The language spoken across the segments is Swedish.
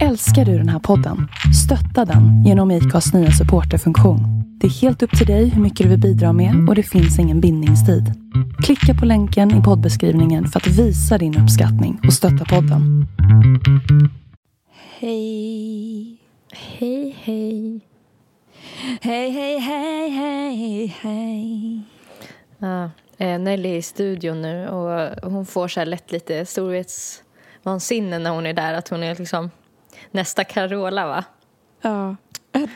Älskar du den här podden? Stötta den genom IKAs nya supporterfunktion. Det är helt upp till dig hur mycket du vill bidra med och det finns ingen bindningstid. Klicka på länken i poddbeskrivningen för att visa din uppskattning och stötta podden. Hej. Hej, hej. Hej, hej, hej, hej, hej. Ja, eh, Nelly är i studion nu och hon får så här lätt lite storhetsvansinne när hon är där. Att hon är liksom nästa Carola, va? Ja,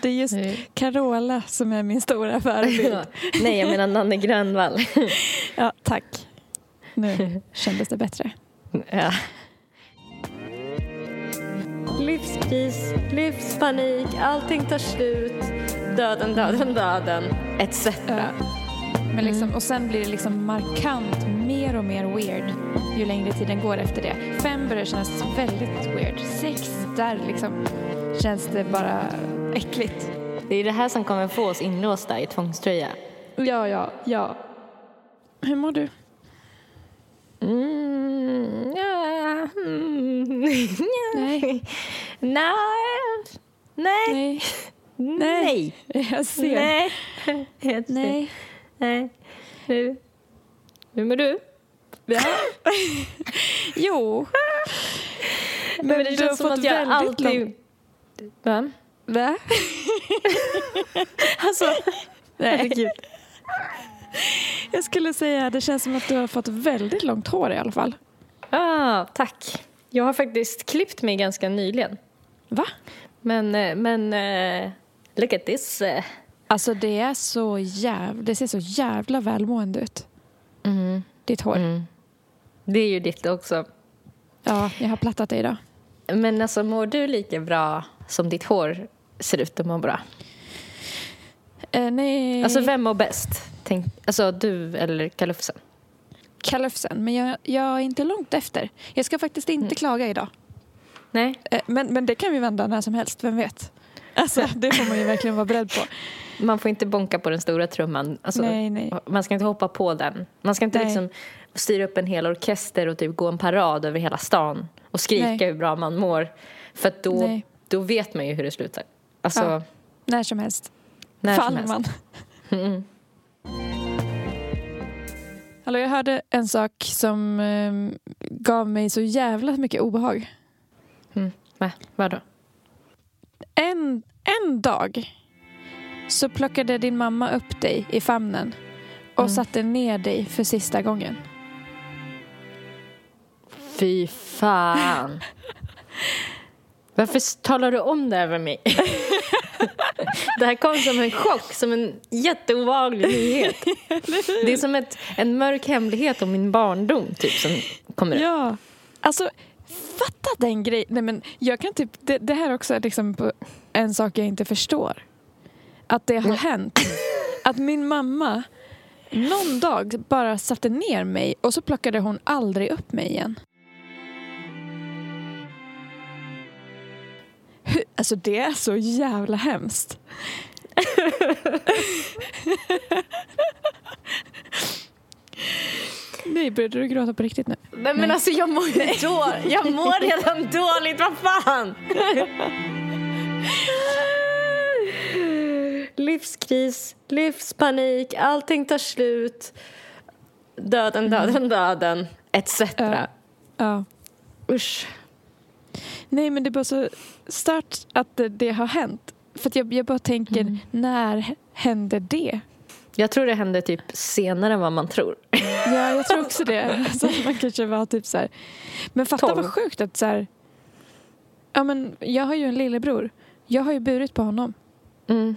det är just Mm. Carola som är min stora förebild. Nej, jag menar Nanne Grönvall. Ja, tack. Nu kändes det bättre. ja. Livskris, livspanik, allting tar slut. Döden, döden, döden, etc. Ja. Men liksom, och sen blir det liksom markant mer och mer weird ju längre tiden går efter det. Fem börjar kännas väldigt weird. Sex, där liksom känns det bara äckligt. Det är det här som kommer få oss inlåsta i tvångströja. Ja, ja, ja. Hur mår du? Mm, ja, mm, Nej. Nej. Nej. Nej. Nej. Jag ser. Nej. Jag ser. Nej. Nej. Hur mår du? Ja. jo. Men, Men det du känns som att jag alltid... lång- Va? Va? Alltså, Nej. herregud. Jag skulle säga det känns som att du har fått väldigt långt hår i alla fall. Ah, tack. Jag har faktiskt klippt mig ganska nyligen. Va? Men, eh, men... eh, look at this. eh. Alltså det är så jävla, det ser så jävla välmående ut. Mm. Ditt hår. Mm. Det är ju ditt också. Ja, jag har plattat det idag. Men alltså, mår du lika bra som ditt hår ser ut att må bra? Eh, nej, Alltså, vem mår bäst? Tänk, alltså, du eller kalufsen? kalufsen. Men jag, jag är inte långt efter. Jag ska faktiskt inte klaga idag. Nej? Eh, men, men det kan vi vända när som helst, vem vet? Alltså, det får man ju verkligen vara beredd på. Man får inte bonka på den stora trumman. Alltså, Nej, nej. Man ska inte hoppa på den. Man ska inte Nej. liksom styra upp en hel orkester och typ gå en parad över hela stan och skrika Nej. hur bra man mår. För då, då vet man ju hur det slutar. Alltså, Ja. När som helst. när som Faller helst. man. Mm. Hallå, jag hörde en sak som eh, gav mig så jävla mycket obehag. Mm. Va? Vadå? En, en dag så plockade din mamma upp dig i famnen och Mm. satte ner dig för sista gången. Fy fan. Varför talar du om det här för mig? det här kom som en chock, som en jätteobehaglig nyhet. Det är som ett, en mörk hemlighet om min barndom typ, som kommer. Ja, alltså fatta den grejen. Nej, men jag kan typ, det, det här också är liksom en sak jag inte förstår. Att det har hänt. Att min mamma någon dag bara satte ner mig och så plockade hon aldrig upp mig igen. Alltså det är så jävla hemskt. Nej, började du gråta på riktigt nu? Nej men alltså jag mår då, jag mår redan dåligt, vad fan! Livskris, livspanik, allting tar slut. Döden, döden, döden, etc. Ja. Ja. Usch. Nej, men det är bara så stört att det, det har hänt. För jag, jag bara tänker, när hände det? Jag tror det hände typ senare än vad man tror. Ja, jag tror också det. Så att man kanske var typ så här. Men fatta vad sjukt att så här. Ja, men jag har ju en lillebror. Jag har ju burit på honom. Mm.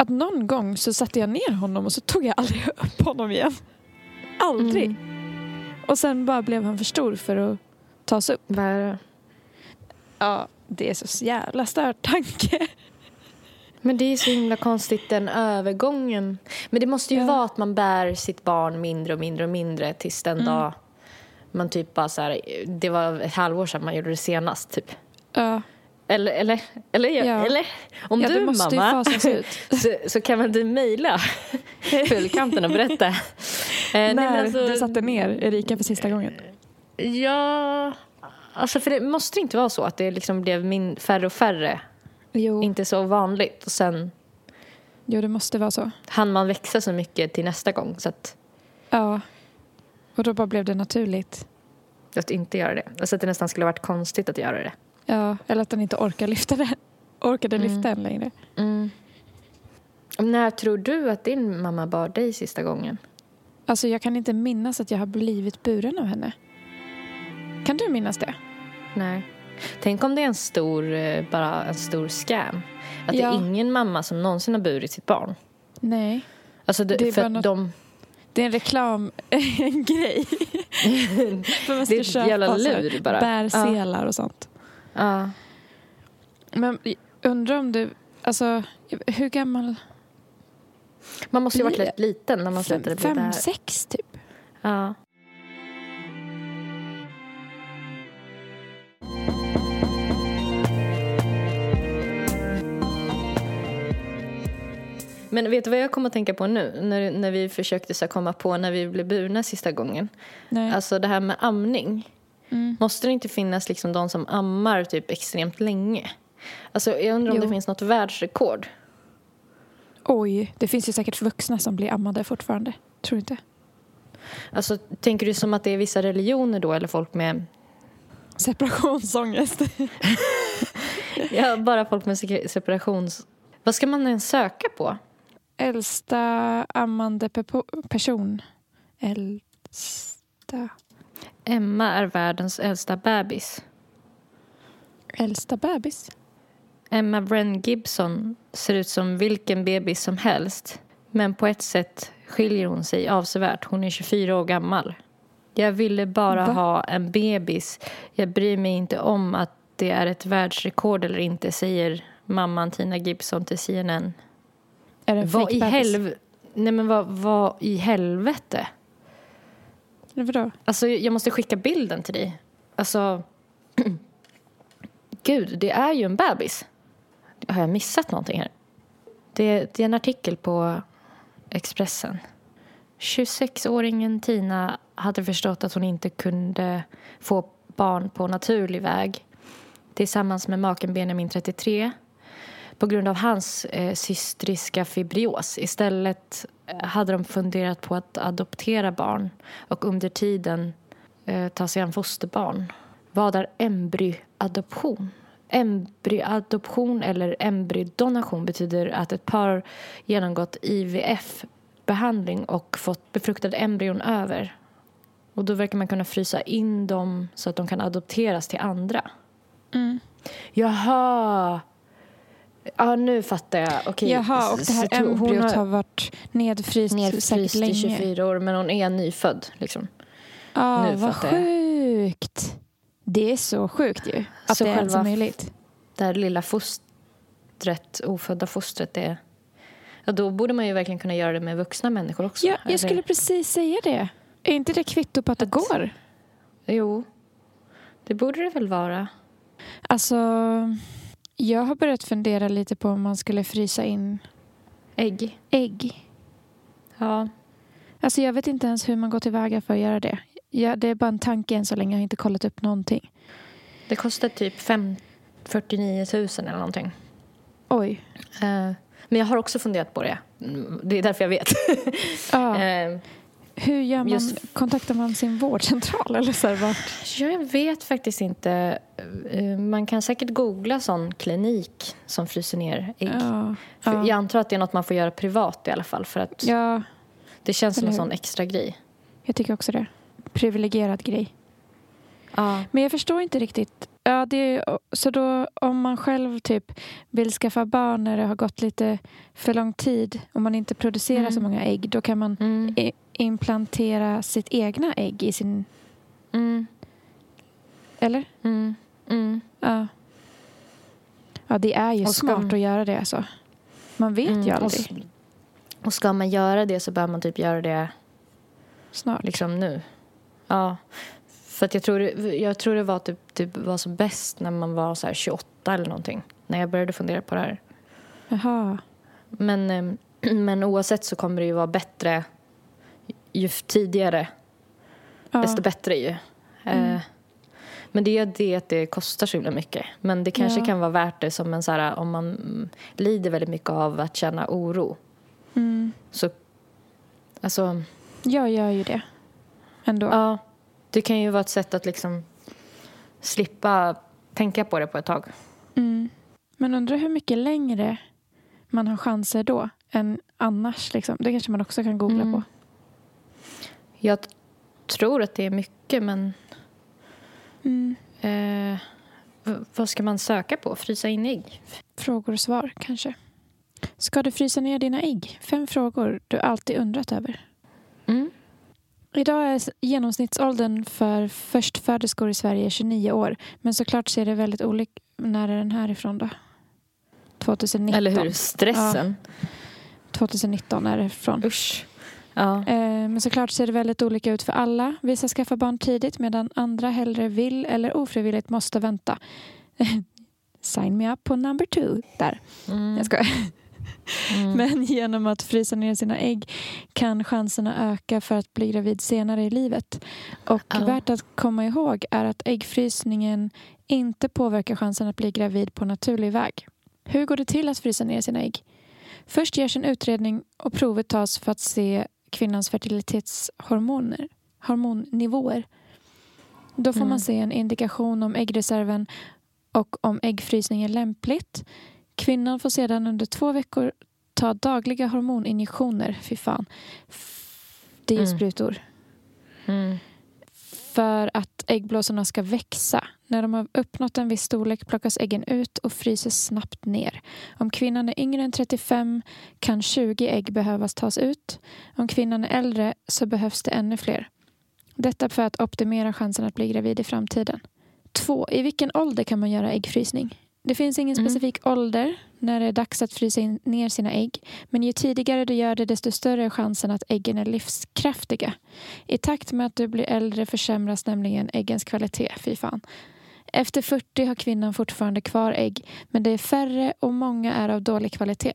Att någon gång så satte jag ner honom och så tog jag aldrig upp honom igen. Aldrig. Mm. Och sen bara blev han för stor för att tas upp. Bara- Ja, det är så jävla stört tanke. Men det är så himla konstigt den övergången. Men det måste ju Ja. vara att man bär sitt barn mindre och mindre och mindre tills den Mm. dag man typ bara så här, det var ett halvår sedan man gjorde det senast typ. Ja, Eller, eller, eller, Ja. eller om ja du mamma så, så kan man du mejla Fullkanten och berätta. Eh, När alltså, du satte ner Erika för sista gången. Ja, Alltså för det måste inte vara så att det liksom blev min, färre och färre. Jo. Inte så vanligt. Och sen jo, det måste vara så. hann man växa så mycket till nästa gång. Så att, Ja. Och då bara blev det naturligt. att inte göra det. Alltså att det nästan skulle varit konstigt att göra det. Ja, eller att den inte orkar lyfta det. Orkade Mm. lyfta den längre. När tror du att din mamma bar dig sista gången? Alltså jag kan inte minnas att jag har blivit buren av henne. Kan du minnas det? Nej. Tänk om det är en stor, eh, bara en stor scam. Att det Ja. är ingen mamma som någonsin har burit sitt barn. Nej. Alltså det, Det är för något- de... Det är en reklam, en grej. För man ska Det är ett jävla lur bara. Bärselar och sånt. Ja. Men undrar om du, alltså hur gammal? Man måste ju ha varit rätt liten när man slutade bli Fem, sex typ? Ja. Men vet du vad jag kommer att tänka på nu? När, när vi försökte så komma på när vi blev burna sista gången. Nej. Alltså det här med amning. Mm. Måste det inte finnas liksom de som ammar typ extremt länge? Alltså jag undrar om Jo. det finns något världsrekord. Oj, det finns ju säkert vuxna som blir ammade fortfarande. Tror du inte? Alltså tänker du som att det är vissa religioner då eller folk med Separationsångest. Ja, bara folk med se- separations... Vad ska man ens söka på? Äldsta ammande pepo- person. Äldsta, Emma är världens äldsta bebis. äldsta bebis. Emma Wren Gibson ser ut som vilken bebis som helst. Men på ett sätt skiljer hon sig avsevärt. Hon är 24 år gammal. Jag ville bara Va? ha en bebis. Jag bryr mig inte om att det är ett världsrekord eller inte, säger mamman Tina Gibson till CNN. Är det en Vad i, helv... Nej, men vad, vad i helvete? Eller Vadå? Alltså, jag måste skicka bilden till dig. Alltså... Gud, det är ju en bebis. Har jag missat någonting här? Det, det är en artikel på Expressen. 26-åringen Tina hade förstått att hon inte kunde få barn på naturlig väg tillsammans med maken Benjamin 33 på grund av hans eh, cystriska fibrios. Istället hade de funderat på att adoptera barn och under tiden eh, ta sig an fosterbarn. Vad är embryoadoption? Embryoadoption eller embryodonation betyder att ett par genomgått IVF-behandling och fått befruktade embryon över. Och då verkar man kunna frysa in dem så att de kan adopteras till andra. Mm. Jaha! Ja, nu fattar jag. Okej. Jaha, och det här embryot har har varit nedfryst, nedfryst i länge. 24 år, men hon är nyfödd. Liksom. Ja, Nu vad sjukt. Det är så sjukt ju. Att Så det är ens själva- möjligt. Det här lilla fostret, ofödda fostret, det... Ja, då borde man ju verkligen kunna göra det med vuxna människor också. Ja, jag skulle precis säga det. Är inte det kvitto på att det går? Jo, det borde det väl vara. Alltså, jag har börjat fundera lite på om man skulle frysa in Ägg. ägg. Ja. Alltså jag vet inte ens hur man går tillväga för att göra det. Ja, det är bara en tanke än så länge. Jag har inte kollat upp någonting. Det kostar typ fem, 49 000 eller någonting. Oj. Eh, men jag har också funderat på det. Mm, Det är därför jag vet. Ja. Eh, Hur gör man? just- Kontaktar man sin vårdcentral? Eller så här? Jag vet faktiskt inte. Eh, Man kan säkert googla sån klinik som fryser ner ägg. Ja. Ja. Jag antar att det är något man får göra privat i alla fall. För att ja, det känns som en sån extra grej. jag tycker också det. Privilegierad grej. Ja. Men jag förstår inte riktigt. Ja, det är, så då om man själv typ vill skaffa barn när det har gått lite för lång tid och man inte producerar Mm. så många ägg då kan man Mm. i- implantera sitt egna ägg i sin... Mm. Eller? Mm. Mm. Ja. Ja, det är ju Och smart att göra det alltså. Man vet Mm. ju Och, aldrig. s- och ska man göra det så bör man typ göra det Snart. liksom nu. Ja. För att jag tror, jag tror det var typ, typ var som bäst när man var så här 28 eller någonting. När jag började fundera på det här. Jaha. Men, eh, men oavsett så kommer det ju vara bättre ju tidigare, Ja. desto bättre ju. Mm. Eh, Men det är det att det kostar så himla mycket. Men det kanske Ja. kan vara värt det som en så här, om man mm, lider väldigt mycket av att känna oro. Mm. Så, alltså, Jag gör ju det. Ändå. ja. Det kan ju vara ett sätt att liksom slippa tänka på det på ett tag. Mm. Men undrar hur mycket längre man har chanser då än annars. Liksom. Det kanske man också kan googla Mm. på. Jag tror att det är mycket, men Mm. eh, vad ska man söka på? Frysa in ägg? Frågor och svar kanske. Ska du frysa ner dina ägg? Fem frågor du alltid undrat över. Idag är genomsnittsåldern för förstföderskor i Sverige 29 år. Men såklart ser det väldigt olika När är den här ifrån då? 2019. Eller hur? Stressen. 2019 är det ifrån. Usch. Ja. Eh, Men såklart ser det väldigt olika ut för alla. Vissa skaffar barn tidigt medan andra hellre vill eller ofrivilligt måste vänta. Sign me up på number two. Där. Mm. Jag skojar. Mm. Men genom att frysa ner sina ägg kan chanserna öka för att bli gravid senare i livet. Och Ja. värt att komma ihåg är att äggfrysningen inte påverkar chansen att bli gravid på naturlig väg. Hur går det till att frysa ner sina ägg? Först görs en utredning och provet tas för att se kvinnans fertilitetshormoner, hormonnivåer. Då får Mm. man se en indikation om äggreserven och om äggfrysning är lämpligt. Kvinnan får sedan under två veckor ta dagliga hormoninjektioner. Fy fan. Det är ju Mm. sprutor. Mm. För att äggblåsorna ska växa. När de har uppnått en viss storlek plockas äggen ut och fryses snabbt ner. Om kvinnan är yngre än 35 kan 20 ägg behövas tas ut. Om kvinnan är äldre så behövs det ännu fler. Detta för att optimera chansen att bli gravid i framtiden. 2. I vilken ålder kan man göra äggfrysning? Det finns ingen Mm. specifik ålder när det är dags att frysa in, ner sina ägg. Men ju tidigare du gör det desto större är chansen att äggen är livskraftiga. I takt med att du blir äldre försämras nämligen äggens kvalitet. Fy fan. Efter 40 har kvinnan fortfarande kvar ägg, men det är färre och många är av dålig kvalitet.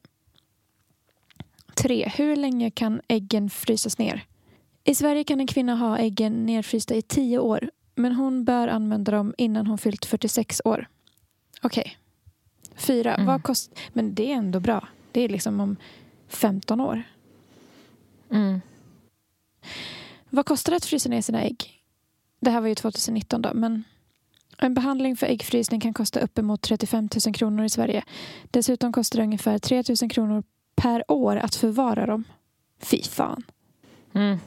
3. Hur länge kan äggen frysas ner? I Sverige kan en kvinna ha äggen nedfrysta i 10 år, men hon bör använda dem innan hon fyllt 46 år. Okej. 4. Mm. Vad kost... Men det är ändå bra. Det är liksom om 15 år. Mm. Vad kostar det att frysa ner sina ägg? Det här var ju 2019 då, men en behandling för äggfrysning kan kosta uppemot 35 000 kronor i Sverige. Dessutom kostar det ungefär 3 000 kronor per år att förvara dem. Fy fan. Mm.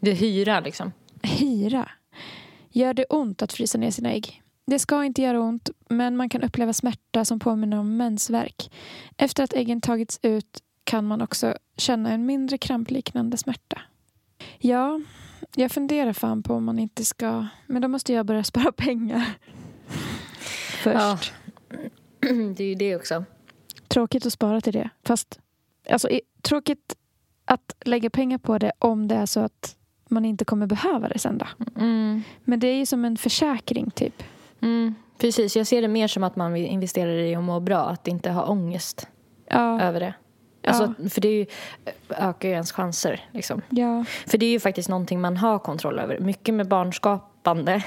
Det är hyra liksom. Hyra. Gör det ont att frysa ner sina ägg? Det ska inte göra ont, men man kan uppleva smärta som påminner om mensvärk. Efter att äggen tagits ut kan man också känna en mindre krampliknande smärta. Ja, jag funderar fan på om man inte ska... Men då måste jag börja spara pengar. Först. det är ju det också. Tråkigt att spara till det. Fast alltså, tråkigt att lägga pengar på det om det är så att man inte kommer behöva det sen då. Mm. Men det är ju som en försäkring typ. Mm. Precis, jag ser det mer som att man vill investera i att må bra. Att inte ha ångest Ja, över det. Alltså, För det ju, ökar ju ens chanser. Liksom. ja, För det är ju faktiskt någonting man har kontroll över. Mycket med barnskapande.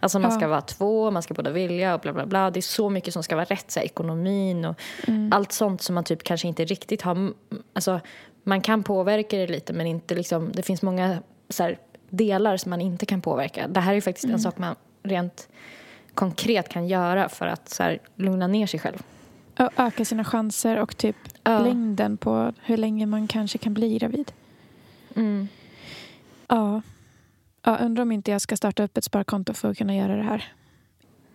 Alltså man Ja. ska vara två, man ska båda vilja och bla bla bla. Det är så mycket som ska vara rätt. Så här, ekonomin och Mm. allt sånt som man typ kanske inte riktigt har... Alltså, man kan påverka det lite men inte liksom... Det finns många här, delar som man inte kan påverka. Det här är faktiskt Mm. en sak man rent konkret kan göra för att så här, lugna ner sig själv. Och öka sina chanser och typ Ja. längden på hur länge man kanske kan bli gravid. Mm. Ja. ja. Undrar om inte jag ska starta upp ett sparkonto för att kunna göra det här.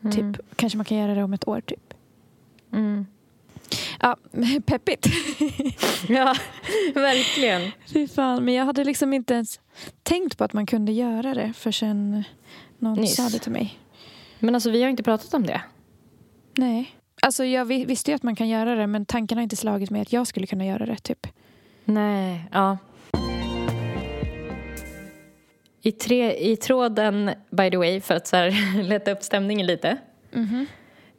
Mm. Typ, kanske man kan göra det om ett år typ. Mm. Ja, peppigt. Ja, verkligen. Fy fan, men jag hade liksom inte ens tänkt på att man kunde göra det förrän någon Nyss. sa det till mig. Men alltså vi har inte pratat om det. Nej. Alltså jag vi- visste ju att man kan göra det men tanken har inte slagit mig att jag skulle kunna göra det typ. Nej, ja. I, tre, I tråden, by the way, för att så här, lätta upp stämningen lite.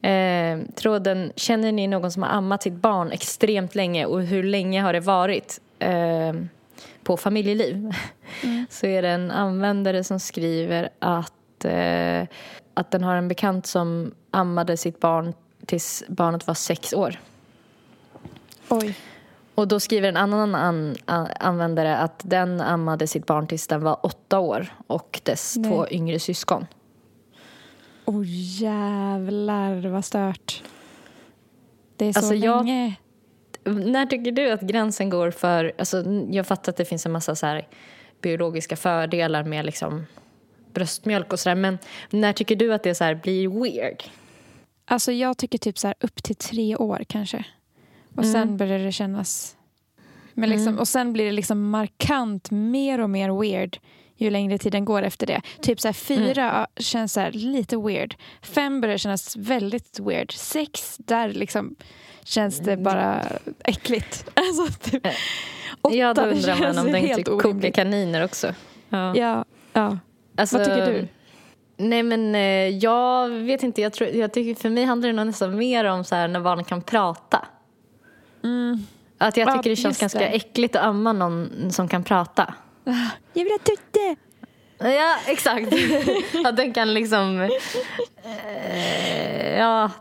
Eh, tråden, känner ni någon som har ammat sitt barn extremt länge och hur länge har det varit eh, på familjeliv? Så är det en användare som skriver att att, eh, att den har en bekant som ammade sitt barn tills barnet var sex år. Oj. Och då skriver en annan an, an, användare att den ammade sitt barn tills den var åtta år och dess Nej. två yngre syskon. Oh jävlar vad stört. Det är så Alltså, jag- länge. När tycker du att gränsen går för... Alltså, jag fattar att det finns en massa så biologiska fördelar med liksom bröstmjölk och sådär men när tycker du att det så här blir weird? Alltså jag tycker typ så här upp till tre år kanske. Och Mm. sen börjar det kännas... Men liksom, Mm. Och sen blir det liksom markant mer och mer weird ju längre tiden går efter det. Typ så här fyra Mm. känns så här lite weird. Fem börjar kännas väldigt weird. Sex, där liksom känns det Mm. bara äckligt. Alltså typ. Åtta, ja, då undrar man om den typ kokar kaniner också. Ja. Ja, ja. Alltså, Vad tycker du? Nej men eh, jag vet inte, jag tror, jag tycker, för mig handlar det nog nästan mer om så här när barn kan prata. Att jag Ja, tycker det känns ganska det. äckligt att amma någon som kan prata. Jag vill ha tutte! Ja, exakt. att den kan liksom... Eh, ja,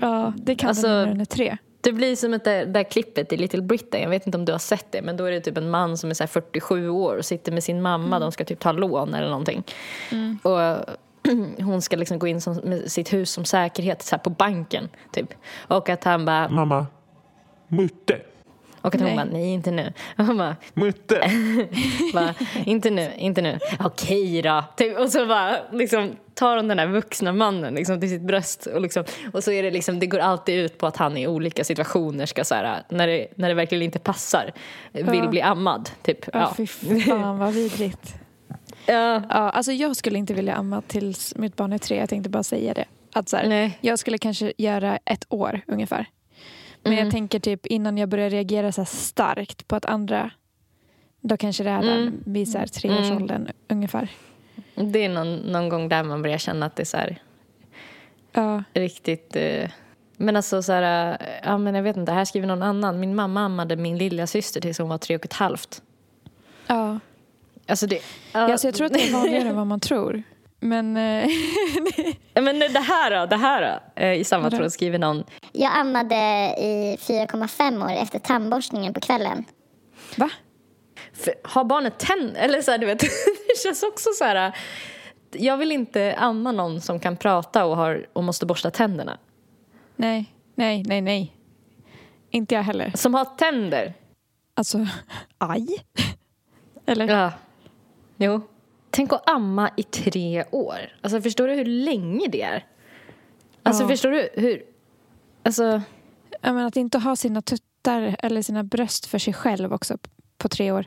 Ja, det kan Alltså- den när den är tre det blir som ett där, där klippet i Little Britain. Jag vet inte om du har sett det, men då är det typ en man som är så här 47 år och sitter med sin mamma. De ska typ ta lån eller någonting. Och hon ska liksom gå in som, med sitt hus som säkerhet så här på banken, typ. Och att han bara... Mamma. Mutte. Och att hon Nej. bara, nej inte nu. Och han bara, Mutte. bara, inte nu, inte nu. Okej då. Typ, och så bara liksom, tar hon den här vuxna mannen liksom, till sitt bröst. Och, liksom, och så är det liksom, det går alltid ut på att han i olika situationer ska så här, när det, när det verkligen inte passar, vill Ja. bli ammad. Typ. Ja, Ja. fy fan vad vidrigt. Ja. Ja, alltså jag skulle inte vilja amma tills mitt barn är tre. Jag tänkte bara säga det. Att så här, Nej. Jag skulle kanske göra ett år ungefär. Men Mm. jag tänker typ innan jag börjar reagera så här starkt på att andra då kanske det är där Mm. vid så här treårsåldern ungefär. Det är någon, någon gång där man börjar känna att det är så här, Ja, riktigt... Eh, men alltså så här, eh, ja men jag vet inte, här skriver någon annan. Min mamma ammade min lilla syster tills hon var tre och ett halvt. ja. Alltså det... ja så jag tror att det är vanligare än vad man tror. Men eh, Men det här då, det här då. Eh, I samma tråd skriver någon. Jag ammade i 4,5 år efter tandborstningen på kvällen. va? För, har barnet tänder? Eller så här, du vet, det känns också så här. Jag vill inte amma någon som kan prata och, har, och måste borsta tänderna. Nej, nej, nej, nej. Inte jag heller. Som har tänder. Alltså, aj. Eller? Ja. Jo. Tänk att amma i tre år. Alltså förstår du hur länge det är? Alltså Ja. förstår du hur... Alltså... Ja, men att inte ha sina tuttar eller sina bröst för sig själv också på tre år.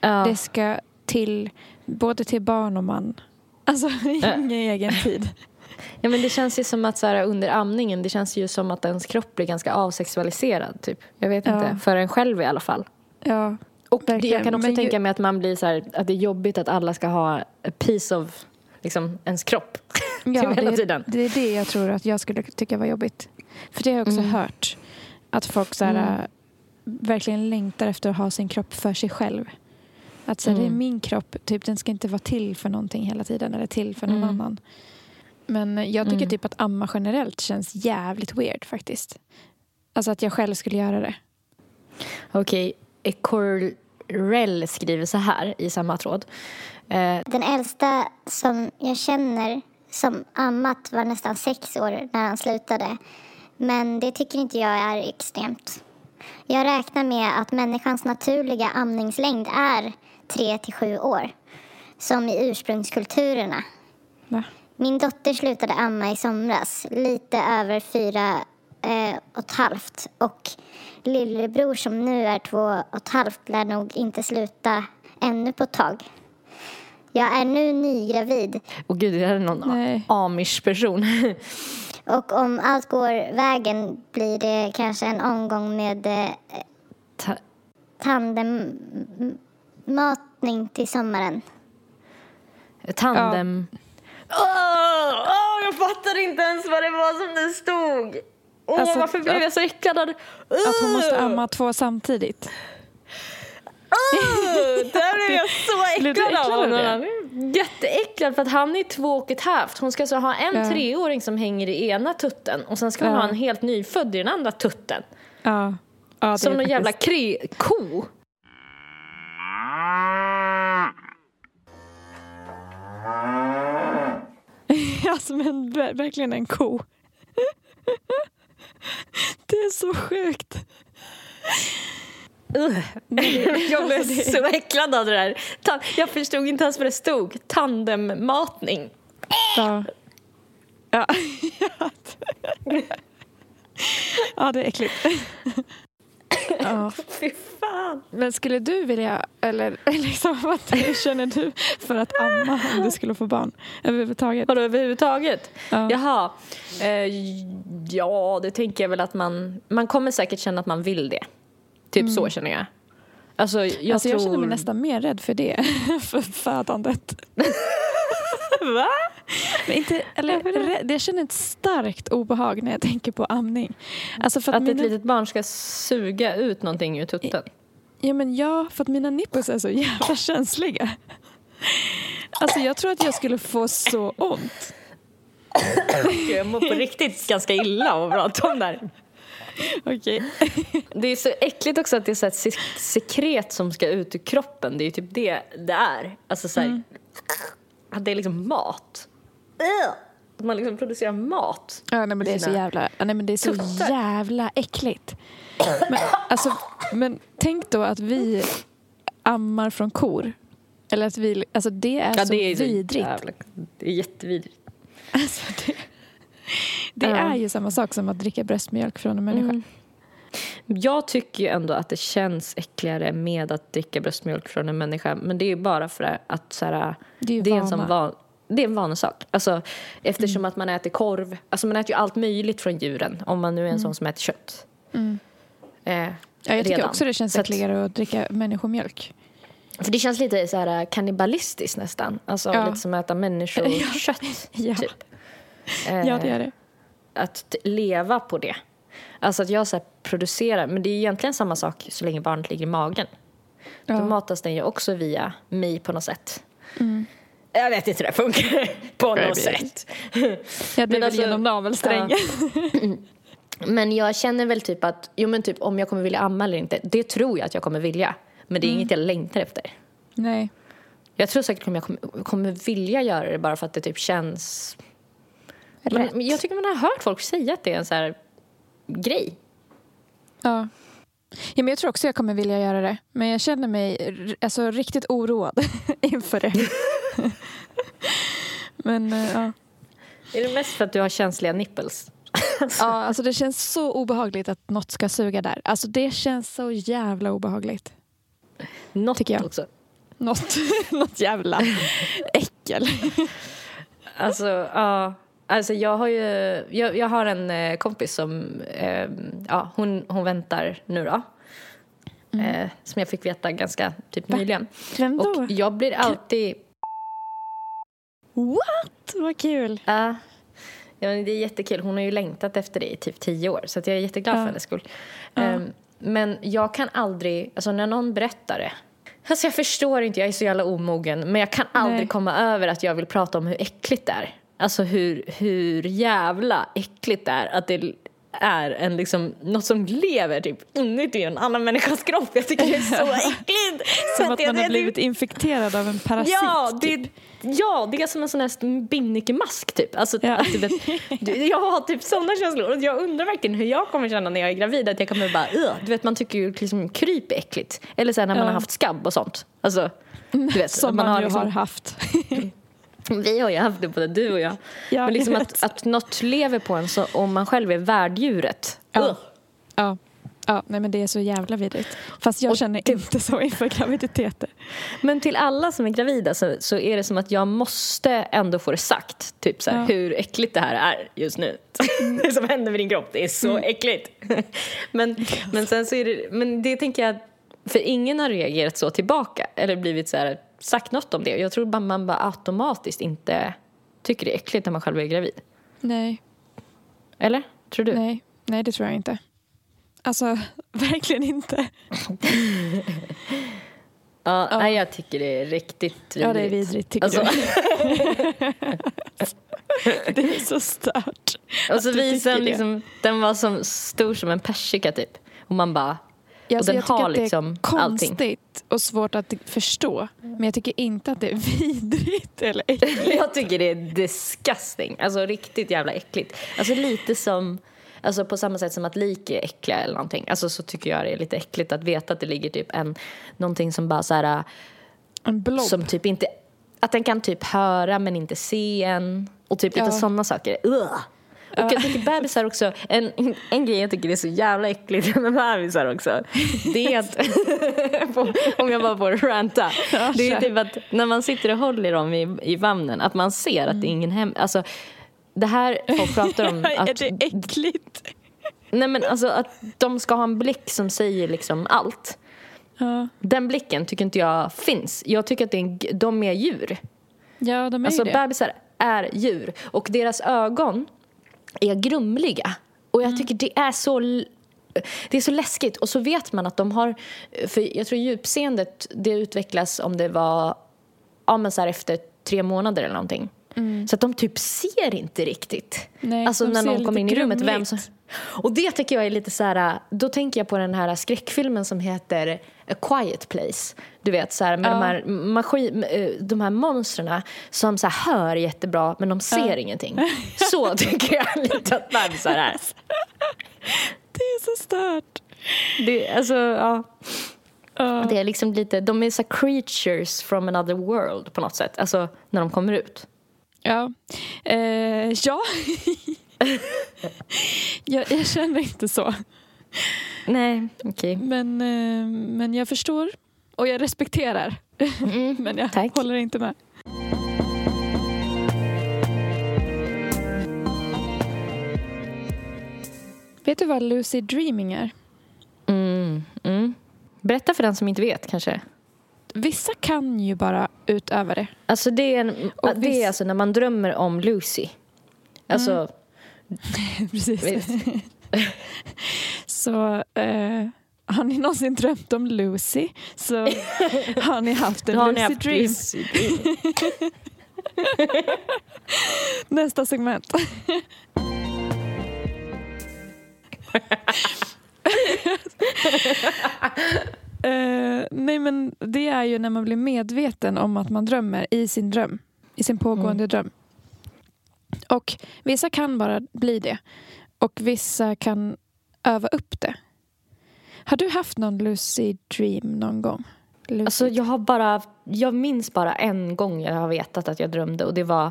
Ja. Det ska till både till barn och man. Alltså ingen egen tid. ja men det känns ju som att så här, under amningen, det känns ju som att ens kropp blir ganska avsexualiserad typ. Jag vet Ja. inte, för en själv i alla fall. Ja, Och det, jag kan också tänka mig att man blir så här, att det är jobbigt att alla ska ha a piece of liksom, ens kropp. ja hela det, tiden. det är det jag tror att jag skulle tycka var jobbigt. För det har jag också Mm. hört. Att folk så här, Mm. verkligen längtar efter att ha sin kropp för sig själv. Att så här, det är Mm. min kropp, typ, den ska inte vara till för någonting hela tiden eller till för någon Mm. annan. Men jag tycker Mm. typ att amma generellt känns jävligt weird faktiskt. Alltså att jag själv skulle göra det. Okej, Corell skriver så här i samma tråd. Eh, Den äldsta som jag känner som ammat var nästan sex år när han slutade. Men det tycker inte jag är extremt. Jag räknar med att människans naturliga amningslängd är 3 till 7 år. Som i ursprungskulturerna. Va? Min dotter slutade amma i somras, lite över fyra eh, och ett halvt. Och lillebror som nu är två och ett halvt lär nog inte sluta ännu på ett tag. Jag är nu nygravid och gud, det här är någon Nej. amish-person. och om allt går vägen blir det kanske en omgång med eh, Ta- tandemmatning till sommaren. Tandem... Åh, åh, jag fattar inte ens vad det var som det stod. Åh, Alltså, varför blev jag så äcklad? Att hon måste amma två samtidigt. åh, där blev jag så äcklad av honom. jätteäcklad för att han är två och ett halvt. Hon ska alltså ha en Ja. treåring som hänger i ena tutten och sen ska hon Ja. ha en helt nyfödd i den andra tutten. Ja. ja Som någon faktiskt- jävla kre- ko. Ja, som en, ver- verkligen en ko. Det är så sjukt. Jag blev så äcklad av det där. Jag förstod inte ens vad det stod. Tandemmatning. Ja. Ja. ja, det är äckligt. Ja. Fy fan. Men skulle du vilja, eller liksom, vad känner du för att amma om du skulle få barn överhuvudtaget? Vadå överhuvudtaget? Ja. Jaha. Eh, ja, det tänker jag väl att man... Man kommer säkert känna att man vill det. Typ så känner jag. Alltså, jag Mm. alltså, tror... jag känner mig nästan mer rädd för det, för födandet. Va? Men inte, eller, jag känner ett starkt obehag när jag tänker på amning. Alltså för att, Att ett mina, litet barn ska suga ut någonting ur tutten. ja, men ja, för att mina nipples är så jävla känsliga. Alltså jag tror att jag skulle få så ont. Gud, Jag mår på riktigt ganska illa av att prata om det här. Det är så äckligt också att det är så ett sek- sekret som ska ut ur kroppen. Det är ju typ det det är. Alltså så här, Att det är liksom mat. Att man liksom producerar mat. Ja, nej, men det är så jävla, nej, men det är så tuttar. jävla äckligt. Men, alltså, men tänk då att vi ammar från kor. Eller att vi, alltså det är Ja, så det är vidrigt. jävla- det är jättevidrigt. Alltså, det det Ja. är ju samma sak som att dricka bröstmjölk från en människa. Mm. Jag tycker ju ändå att det känns äckligare med att dricka bröstmjölk från en människa. Men det är ju bara för att så här, Det är ju det är en sån van, det är en vanesak. Alltså, eftersom att man äter korv. Alltså man äter ju allt möjligt från djuren. Om man nu är en sån som äter kött. Eh, Ja, jag tycker redan. också det känns Så att- äckligare att dricka människomjölk. För det känns lite så här kannibalistiskt nästan. Alltså Ja. lite som att äta människokött. Ja. Typ. Ja, det är det. Att leva på det. Alltså att jag så producerar, men det är egentligen samma sak så länge barnet ligger i magen. Då Ja. matas den ju också via mig på något sätt. Jag vet inte hur det funkar på något sätt. Ja, det Men är väl alltså- genom navelsträngen. Men jag känner väl typ att, jo men typ om jag kommer vilja amma eller inte, det tror jag att jag kommer vilja. Men det är inget jag längtar efter. Nej. Jag tror säkert att jag kommer, kommer vilja göra det bara för att det typ känns... Men, Rätt. men jag tycker man har hört folk säga att det är en så här grej. Ja. Ja, men jag tror också jag kommer vilja göra det. Men jag känner mig alltså, riktigt oroad inför det. men eh, ja. Är det mest för att du har känsliga nipples? ja, alltså det känns så obehagligt att något ska suga där. Alltså det känns så jävla obehagligt. Något Tycker jag. också. Något, något jävla äckel. Alltså, ja. Alltså jag har ju, jag, jag har en eh, kompis som, eh, ja hon, hon väntar nu då. Eh, som jag fick veta ganska typ nyligen. Vem då? Och jag blir alltid, What? Vad kul. ja ja, det är jättekul. Hon har ju längtat efter det i typ tio år så jag är jätteglad Ja. för hennes skull. Ja. Ehm, men jag kan aldrig, alltså när någon berättar det Alltså jag förstår inte, jag är så jävla omogen. Men jag kan aldrig Nej. komma över att jag vill prata om hur äckligt det är. Alltså hur, hur jävla äckligt det är att det är en liksom, något som lever typ inuti en annan människas kropp. Jag tycker det är så äckligt. Som att det, man det, har blivit infekterad av en parasit. Ja, typ. det, ja, det är som en sån här binnikemask typ. Alltså, Ja. att, vet, du, jag har typ såna känslor. Och jag undrar verkligen hur jag kommer känna när jag är gravid. Att jag kommer bara, "Ugh." du vet man tycker ju liksom kryp är äckligt. Eller så här, när man Ja. har haft skabb och sånt. Alltså, du vet, Som att man, ju liksom- har haft. Vi har ju haft det både du och jag. Ja, Men liksom jag att, att något lever på en så, om man själv är värddjuret. Ja. Ja. Ja, nej men det är så jävla vidrigt. Fast jag Och känner det- inte så inför graviditeter. Men till alla som är gravida så, så är det som att jag måste ändå få det sagt. Typ så här, Ja. hur äckligt det här är just nu. det som händer med din kropp, det är så äckligt. men, men sen så är det, men det tänker jag, för ingen har reagerat så tillbaka. Eller blivit så här, sagt något om det. Jag tror bara man bara automatiskt inte tycker det är äckligt när man själv är gravid. Nej, Eller? Tror du? nej, nej det tror jag inte. Alltså, verkligen inte. Ja, Ja. Nej, jag tycker det är riktigt vidrigt. Ja, det är vidrigt tycker Alltså, du. Det är så stört. och så visar den liksom, den var som stor som en persika typ. Och man bara, Ja, Och så den jag tycker har att det är liksom konstigt och svårt att förstå. Men jag tycker inte att det är vidrigt eller äckligt. jag tycker det är disgusting. Alltså riktigt jävla äckligt. Alltså lite som, alltså på samma sätt som att lik är äckliga eller någonting. Alltså så tycker jag det är lite äckligt att veta att det ligger typ en, någonting som bara så här, En blob. som typ inte, att den kan typ höra men inte se en. Och typ lite Ja. sådana saker. Ugh. Och jag tycker bebisar också, en, en grej jag tycker är så jävla äckligt med bebisar också. Det är att, om jag bara får ranta. Det är typ att när man sitter och håller dem i, i famnen, att man ser att det är ingen hem... Alltså, det här folk pratar om är att, det äckligt? nej men alltså att de ska ha en blick som säger liksom allt. Ja, Den blicken tycker inte jag finns. Jag tycker att det är en, de är djur. ja de är Alltså det. bebisar är djur och deras ögon är grumliga. Och Mm. jag tycker det är så det är så läskigt och så vet man att de har för jag tror djupseendet det utvecklas om det var ja men så efter tre månader eller någonting. Så att de typ ser inte riktigt. Mm. Nej, alltså de när någon kommer in i rummet. Vem som, och det tycker jag är lite så här, då tänker jag på den här skräckfilmen som heter A Quiet Place. Du vet så här med Ja. de här maskin, eh, de här monstren som så här hör jättebra men de ser ingenting. Så tycker jag lite att bebisar är. Det är så stört. Det, alltså, ja. Ja. det är liksom lite, de är så creatures from another world på något sätt. Alltså när de kommer ut. Ja. Eh, ja. jag, jag känner inte så. Nej, okej. Men, eh, men jag förstår och jag respekterar. men jag tack. håller inte med. Vet du vad lucid dreaming är? Mm, mm. Berätta för den som inte vet kanske. Vissa kan ju bara utöva det. Alltså det är, en, Och det viss- är alltså när man drömmer om Lucy. Alltså, Precis. Så eh, har ni någonsin drömt om Lucy så har ni haft en ni lucid haft dream. Lucy dream. Nästa segment. Eh, nej men det är ju när man blir medveten om att man drömmer i sin dröm. I sin pågående dröm. Och vissa kan bara bli det. Och vissa kan öva upp det. Har du haft någon lucid dream någon gång? Lucid. Alltså jag har bara, jag minns bara en gång jag har vetat att jag drömde och det var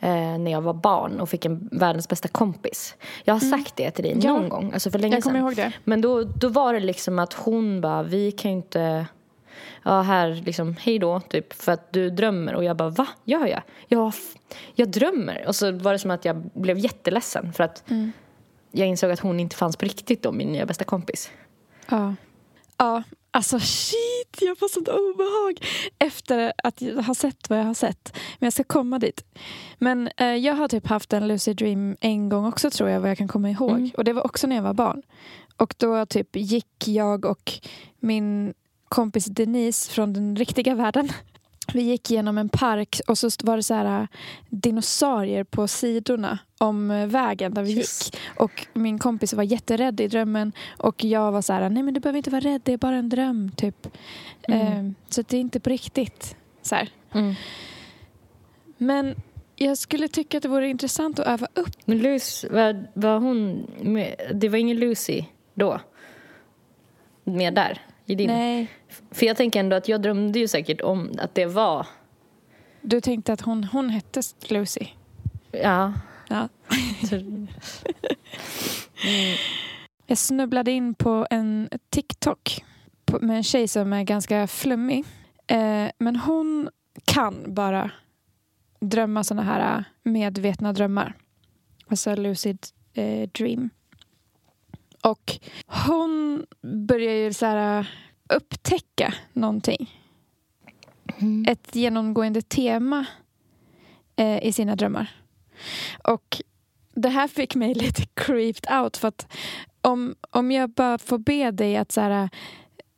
eh, när jag var barn och fick en världens bästa kompis. Jag har sagt det till dig Mm. Ja. någon gång, alltså för länge jag kommer sedan. ihåg det. Men då, då var det liksom att hon bara, vi kan ju inte, ja här liksom, hej då, typ, för att du drömmer. Och jag bara, va? Gör jag? Jag, jag drömmer. Och så var det som att jag blev jätteledsen för att Mm. Jag insåg att hon inte fanns på riktigt då, min nya bästa kompis. Ja. Ja, alltså shit, jag får sånt obehag efter att jag har sett vad jag har sett. Men jag ska komma dit. Men eh, jag har typ haft en lucid dream en gång också tror jag, vad jag kan komma ihåg. Mm. Och det var också när jag var barn. Och då typ gick jag och min kompis Denise från den riktiga världen. Vi gick genom en park och så var det så här äh, dinosaurier på sidorna om äh, vägen där vi Yes. gick. Och min kompis var jätterädd i drömmen och jag var så här, nej men du behöver inte vara rädd, det är bara en dröm typ. Mm. Eh, så det är inte på riktigt. Så. Mm. Men jag skulle tycka att det vore intressant att öva upp. Men Lucy, var, var hon med, det var ingen Lucy då? Med där, i din? Nej. För jag tänker ändå att jag drömde ju säkert om att det var, Du tänkte att hon, hon hette Lucy? ja. Ja. Jag snubblade in på en TikTok med en tjej som är ganska flummig. Eh, men hon kan bara drömma såna här medvetna drömmar. Alltså lucid eh, dream. Och hon börjar ju så här upptäcka någonting. Ett genomgående tema eh, i sina drömmar. Och det här fick mig lite creeped out för att om, om jag bara får be dig att så här,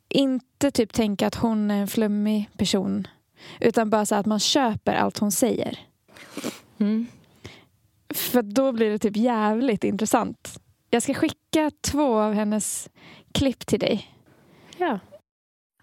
inte typ tänka att hon är en flummig person. Utan bara så att man köper allt hon säger. Mm. För då blir det typ jävligt intressant. Jag ska skicka två av hennes klipp till dig. Ja.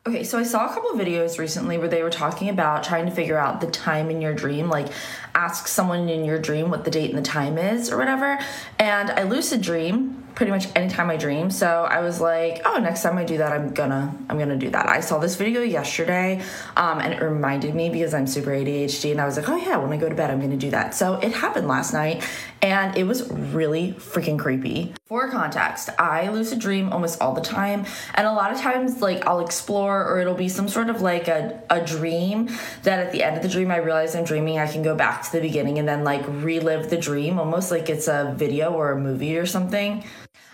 Okay, so I saw a couple of videos recently where they were talking about trying to figure out the time in your dream, like ask someone in your dream what the date and the time is or whatever. And I lucid dream pretty much anytime I dream. So I was like, oh, next time I do that, I'm gonna I'm gonna do that. I saw this video yesterday, um, and it reminded me because I'm super ADHD, and I was like, oh yeah, when I go to bed, I'm gonna do that. So it happened last night, and it was really freaking creepy. For context, I lucid dream almost all the time, and a lot of times, like I'll explore, or it'll be some sort of like a a dream that at the end of the dream I realize I'm dreaming. I can go back to the beginning and then like relive the dream, almost like it's a video or a movie or something.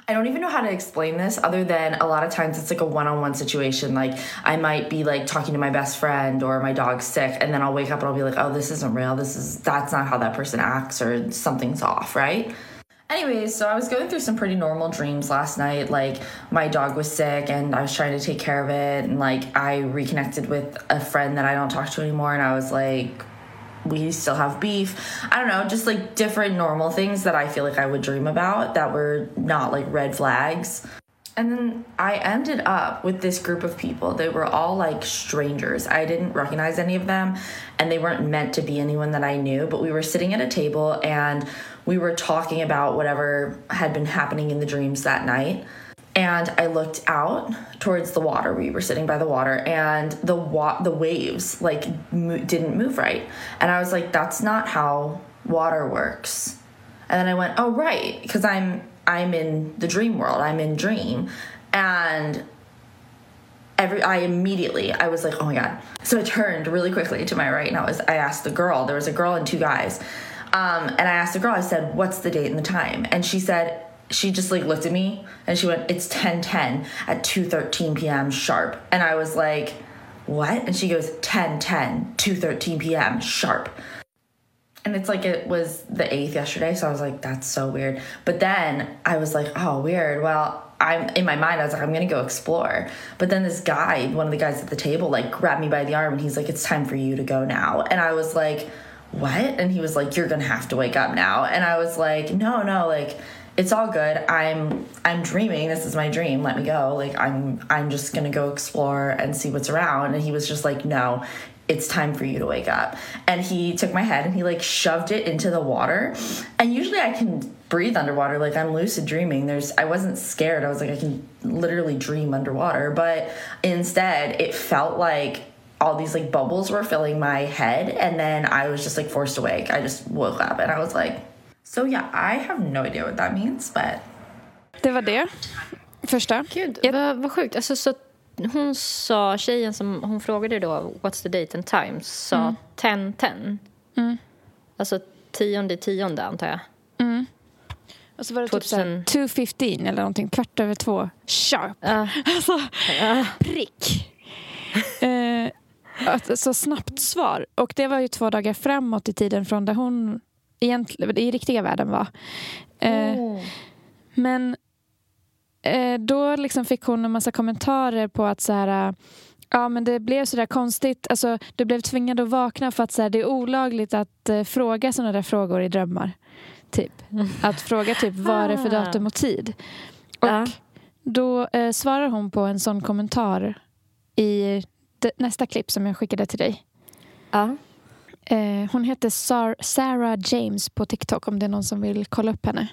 I don't even know how to explain this other than a lot of times it's like a one on one situation. Like I might be like talking to my best friend or my dog's sick, and then I'll wake up and I'll be like, oh, this isn't real. This is, that's not how that person acts, or something's off, right? Anyways, so I was going through some pretty normal dreams last night. Like, my dog was sick and I was trying to take care of it. And, like, I reconnected with a friend that I don't talk to anymore. And I was like, we still have beef. I don't know, just like different normal things that I feel like I would dream about that were not like red flags. And then I ended up with this group of people. They were all like strangers. I didn't recognize any of them, and they weren't meant to be anyone that I knew. But we were sitting at a table and we were talking about whatever had been happening in the dreams that night and I looked out towards the water. We were sitting by the water, and the wa- the waves like mo- didn't move right, and I was like, "That's not how water works." And then I went, "Oh right," because I'm I'm in the dream world. I'm in dream, and every I immediately I was like, "Oh my god!" So I turned really quickly to my right, and I was I asked the girl. There was a girl and two guys. Um, and I asked the girl, I said, What's the date and the time? And she said, she just like looked at me and she went, It's 10 10 at 2 13 p.m. sharp. And I was like, What? And she goes, 10 10, 2 13 p.m. sharp. And it's like it was the 8th yesterday, so I was like, That's so weird. But then I was like, Oh, weird. Well, I'm in my mind, I was like, I'm gonna go explore. But then this guy, one of the guys at the table, like grabbed me by the arm and he's like, It's time for you to go now. And I was like, What? And he was like, You're gonna have to wake up now. And I was like, No, no, like it's all good. I'm I'm dreaming. This is my dream. Let me go. Like I'm I'm just going to go explore and see what's around." And he was just like, "No. It's time for you to wake up." And he took my head and he like shoved it into the water. And usually I can breathe underwater like I'm lucid dreaming. There's I wasn't scared. I was like I can literally dream underwater, but instead it felt like all these like bubbles were filling my head and then I was just like forced awake. I just woke up and I was like So yeah, I have no idea what that means, but... Det var det första. Gud, Jag- vad, vad sjukt. Alltså, så hon sa, tjejen som hon frågade då, what's the date and time, sa 10-10. Alltså tionde tionde antar jag. Och så var det typ så här 2000. 2.15 eller någonting, kvart över två, sharp. Ja. Alltså, prick. eh, att- så snabbt svar. Och det var ju två dagar framåt i tiden från där hon egentligen, i riktiga världen var. Eh, Men eh, då liksom fick hon en massa kommentarer på att så här, äh, ja men det blev så där konstigt, alltså du blev tvingad att vakna för att så här, det är olagligt att eh, fråga sådana där frågor i drömmar. Typ. Att fråga typ vad är det för Ah. datum och tid. Och Ja. då eh, svarar hon på en sån kommentar i nästa klipp som jag skickade till dig. Ja. Eh, hon heter Sar- Sarah James på TikTok om det är någon som vill kolla upp henne.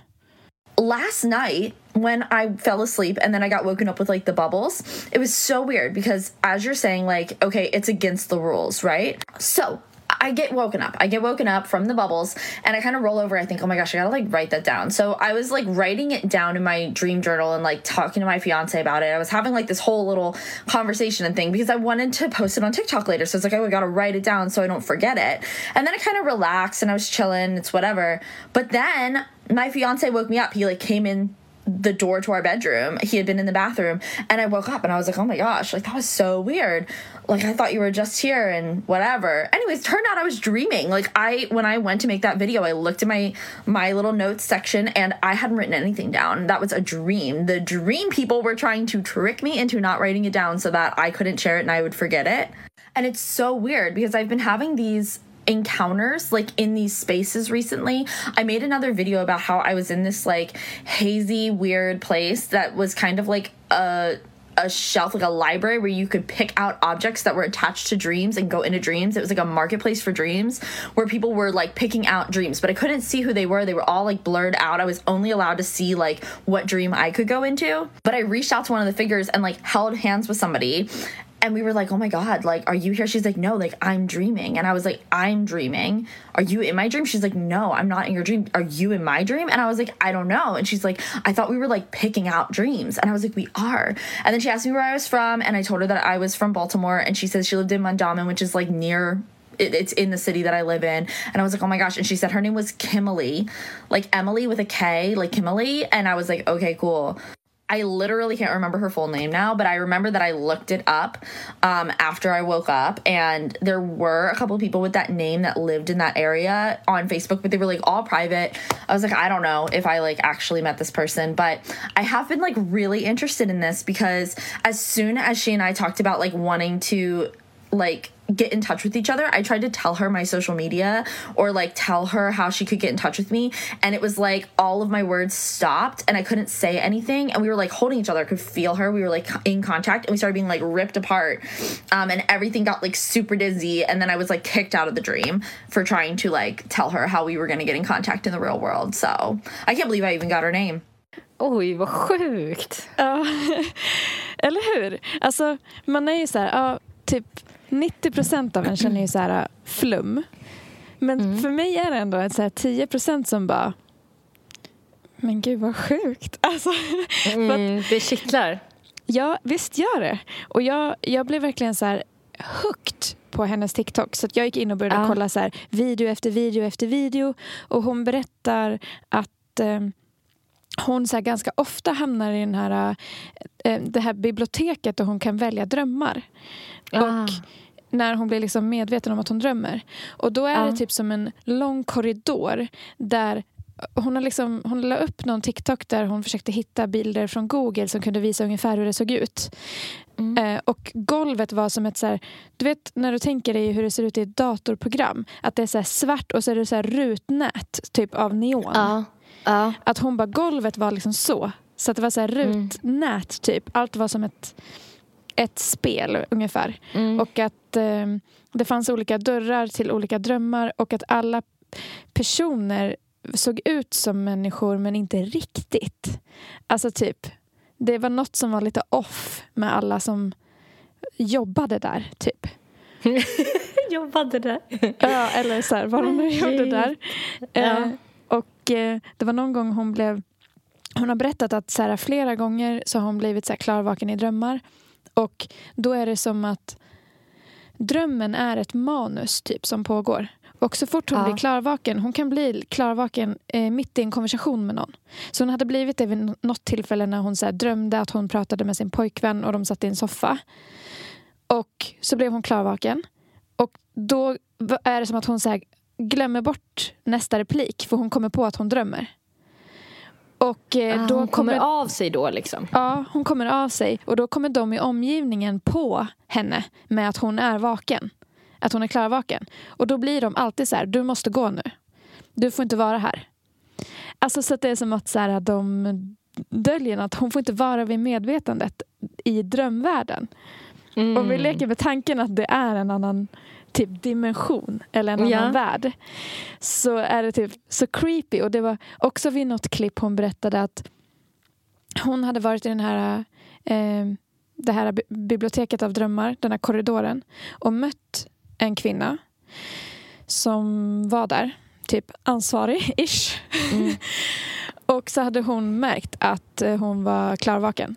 last night when I fell asleep and then I got woken up with like the bubbles, it was so weird because as you're saying, like, okay, it's against the rules, right? So I get woken up. I get woken up from the bubbles and I kind of roll over. I think, oh my gosh, I gotta like write that down. So I was like writing it down in my dream journal and like talking to my fiance about it. I was having like this whole little conversation and thing because I wanted to post it on TikTok later. So it's like, oh, I gotta write it down so I don't forget it. And then I kind of relaxed and I was chilling. It's whatever. But then my fiance woke me up. He like came in the door to our bedroom. He had been in the bathroom, and I woke up and I was like, oh my gosh, like that was so weird. Like I thought you were just here and whatever. Anyways, turned out I was dreaming. Like I when I went to make that video, I looked at my my little notes section and I hadn't written anything down. That was a dream. The dream people were trying to trick me into not writing it down so that I couldn't share it and I would forget it. And it's so weird because I've been having these encounters like in these spaces recently. I made another video about how I was in this like hazy weird place that was kind of like a a shelf like a library where you could pick out objects that were attached to dreams and go into dreams. It was like a marketplace for dreams where people were like picking out dreams, but I couldn't see who they were. They were all like blurred out. I was only allowed to see like what dream I could go into. But I reached out to one of the figures and like held hands with somebody and we were like, "Oh my god, like are you here?" She's like, "No, like I'm dreaming." And I was like, "I'm dreaming. Are you in my dream?" She's like, "No, I'm not in your dream. Are you in my dream?" And I was like, "I don't know." And she's like, "I thought we were like picking out dreams." And I was like, "We are." And then she asked me where I was from, and I told her that I was from Baltimore, and she says she lived in Mondawmin, which is like near it's in the city that I live in. And I was like, oh my gosh. And she said her name was Kimberly, like Emily with a K, like Kimberly. And I was like, okay, cool. I literally can't remember her full name now, but I remember that I looked it up um, after I woke up, and there were a couple of people with that name that lived in that area on Facebook, but they were like all private. I was like, I don't know if I like actually met this person, but I have been like really interested in this because as soon as she and I talked about like wanting to like get in touch with each other. I tried to tell her my social media or like tell her how she could get in touch with me. And it was like all of my words stopped and I couldn't say anything. And we were like holding each other. I could feel her. We were like in contact and we started being like ripped apart. Um, and everything got like super dizzy. And then I was like kicked out of the dream for trying to like tell her how we were going to get in contact in the real world. So I can't believe I even got her name. Oj, vad sjukt. Ja, eller hur? Alltså, man är ju så här, ja, typ 90 procent av en känner ju så här flum. Men för mig är det ändå ett så här 10 procent som bara men gud vad sjukt. Alltså, för att, Mm, det kittlar. ja, visst gör det. Och jag, jag blev verkligen så här hooked på hennes TikTok. Så att jag gick in och började Ja. kolla så här, video efter video efter video. Och hon berättar att eh, hon så ganska ofta hamnar i den här, eh, det här biblioteket där hon kan välja drömmar. Ah. Och när hon blir liksom medveten om att hon drömmer. Och då är Ja. det typ som en lång korridor där hon, har liksom, hon la upp någon TikTok där hon försökte hitta bilder från Google som kunde visa ungefär hur det såg ut. Mm. Eh, och golvet var som ett så här, du vet när du tänker dig hur det ser ut i ett datorprogram. Att det är så svart och så är det så här rutnät typ av neon. Ja. Ja. Att hon bara, golvet var liksom så. Så att det var så här rutnät typ. Allt var som ett, ett spel ungefär. Mm. Och att eh, det fanns olika dörrar till olika drömmar och att alla personer såg ut som människor men inte riktigt. Alltså typ, det var något som var lite off med alla som jobbade där typ. Jobbade där. Ja, eller så här, vad de nu gjorde där. Eh, och eh, det var någon gång hon blev... Hon har berättat att så här, flera gånger så har hon blivit så här, klarvaken i drömmar. Och då är det som att drömmen är ett manus typ som pågår. Och så fort hon Ja. blir klarvaken, hon kan bli klarvaken eh, mitt i en konversation med någon. Så hon hade blivit det vid nå- något tillfälle när hon så här, drömde att hon pratade med sin pojkvän och de satt i en soffa. Och så blev hon klarvaken. Och då är det som att hon så här, glömmer bort nästa replik för hon kommer på att hon drömmer. Och eh, Ah, då hon kommer kommer av sig då liksom. Ja, hon kommer av sig och då kommer de i omgivningen på henne med att hon är vaken. Att hon är klarvaken. Och då blir de alltid så här, du måste gå nu. Du får inte vara här. Alltså så att det är som att så här, de döljer att hon får inte vara vid medvetandet i drömvärlden. Mm. Om vi leker med tanken att det är en annan typ dimension eller en annan Ja. värld så är det typ så creepy. Och det var också vid något klipp hon berättade att hon hade varit i den här, eh, det här bi- biblioteket av drömmar, den här korridoren och mött en kvinna som var där, typ ansvarig-ish. och så hade hon märkt att eh, hon var klarvaken.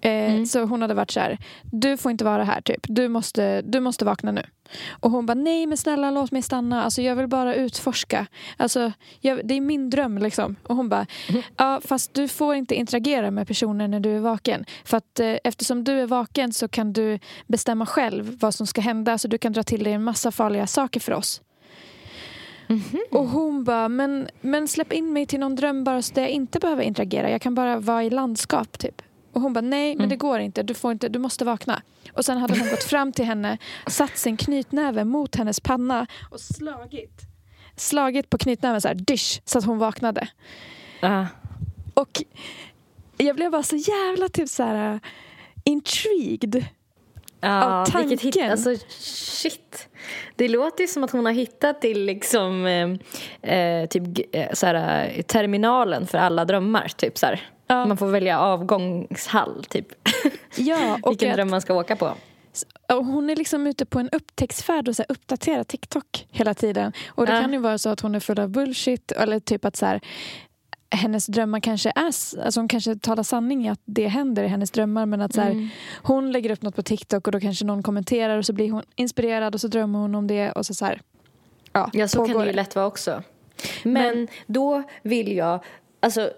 Eh, Så hon hade varit så här, du får inte vara här typ. Du måste, du måste vakna nu. Och hon bara, nej men snälla låt mig stanna. Alltså jag vill bara utforska. Alltså, jag, det är min dröm liksom. Och hon bara, ja fast du får inte interagera med personer när du är vaken. För att eh, eftersom du är vaken så kan du bestämma själv vad som ska hända. Så du kan dra till dig en massa farliga saker för oss. Och hon bara, men, men släpp in mig till någon dröm bara så att jag inte behöver interagera. Jag kan bara vara i landskap typ. Och hon bara, nej men det går inte. Du, får inte. du måste vakna. Och sen hade hon gått fram till henne, satt sin knytnäve mot hennes panna och slagit. Slagit på knytnäven så här, dish, så att hon vaknade. Ah. Och jag blev bara så jävla typ så här uh, intrigued. Ja, Av vilket hit, tanken. alltså shit. Det låter ju som att hon har hittat till liksom eh, eh, typ eh, såhär, eh, terminalen för alla drömmar. Typ så här. Ja. Man får välja avgångshall typ. Ja, och Vilken att- dröm man ska åka på. Och hon är liksom ute på en upptäcktsfärd och så här uppdaterar TikTok hela tiden. Och det Ja. kan ju vara så att hon är full av bullshit eller typ att så här, hennes drömmar kanske är... Alltså hon kanske talar sanning i att det händer i hennes drömmar men att så här, Mm. hon lägger upp något på TikTok och då kanske någon kommenterar och så blir hon inspirerad och så drömmer hon om det och så, så här... Ja, Ja, så kan pågår det ju lätt vara också. Men, då vill jag, alltså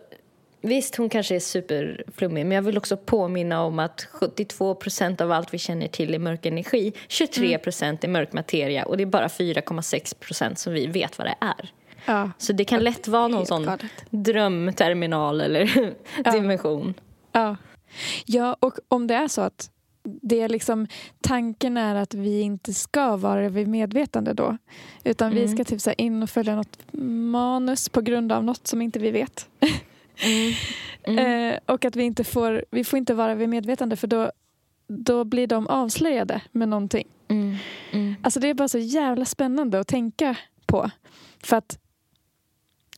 visst hon kanske är superflummig men jag vill också påminna om att 72 procent av allt vi känner till är mörk energi, 23 procent är mörk materia och det är bara 4,6 procent som vi vet vad det är. Ja. Så det kan lätt vara någon sån galet. drömterminal eller dimension. Ja. ja, och om det är så att det är liksom, tanken är att vi inte ska vara vid medvetande då. Utan vi ska typ så in och följa något manus på grund av något som inte vi vet. eh, och att vi inte får, vi får inte vara vid medvetande för då, då blir de avslöjade med någonting. Mm. Mm. Alltså det är bara så jävla spännande att tänka på. För att,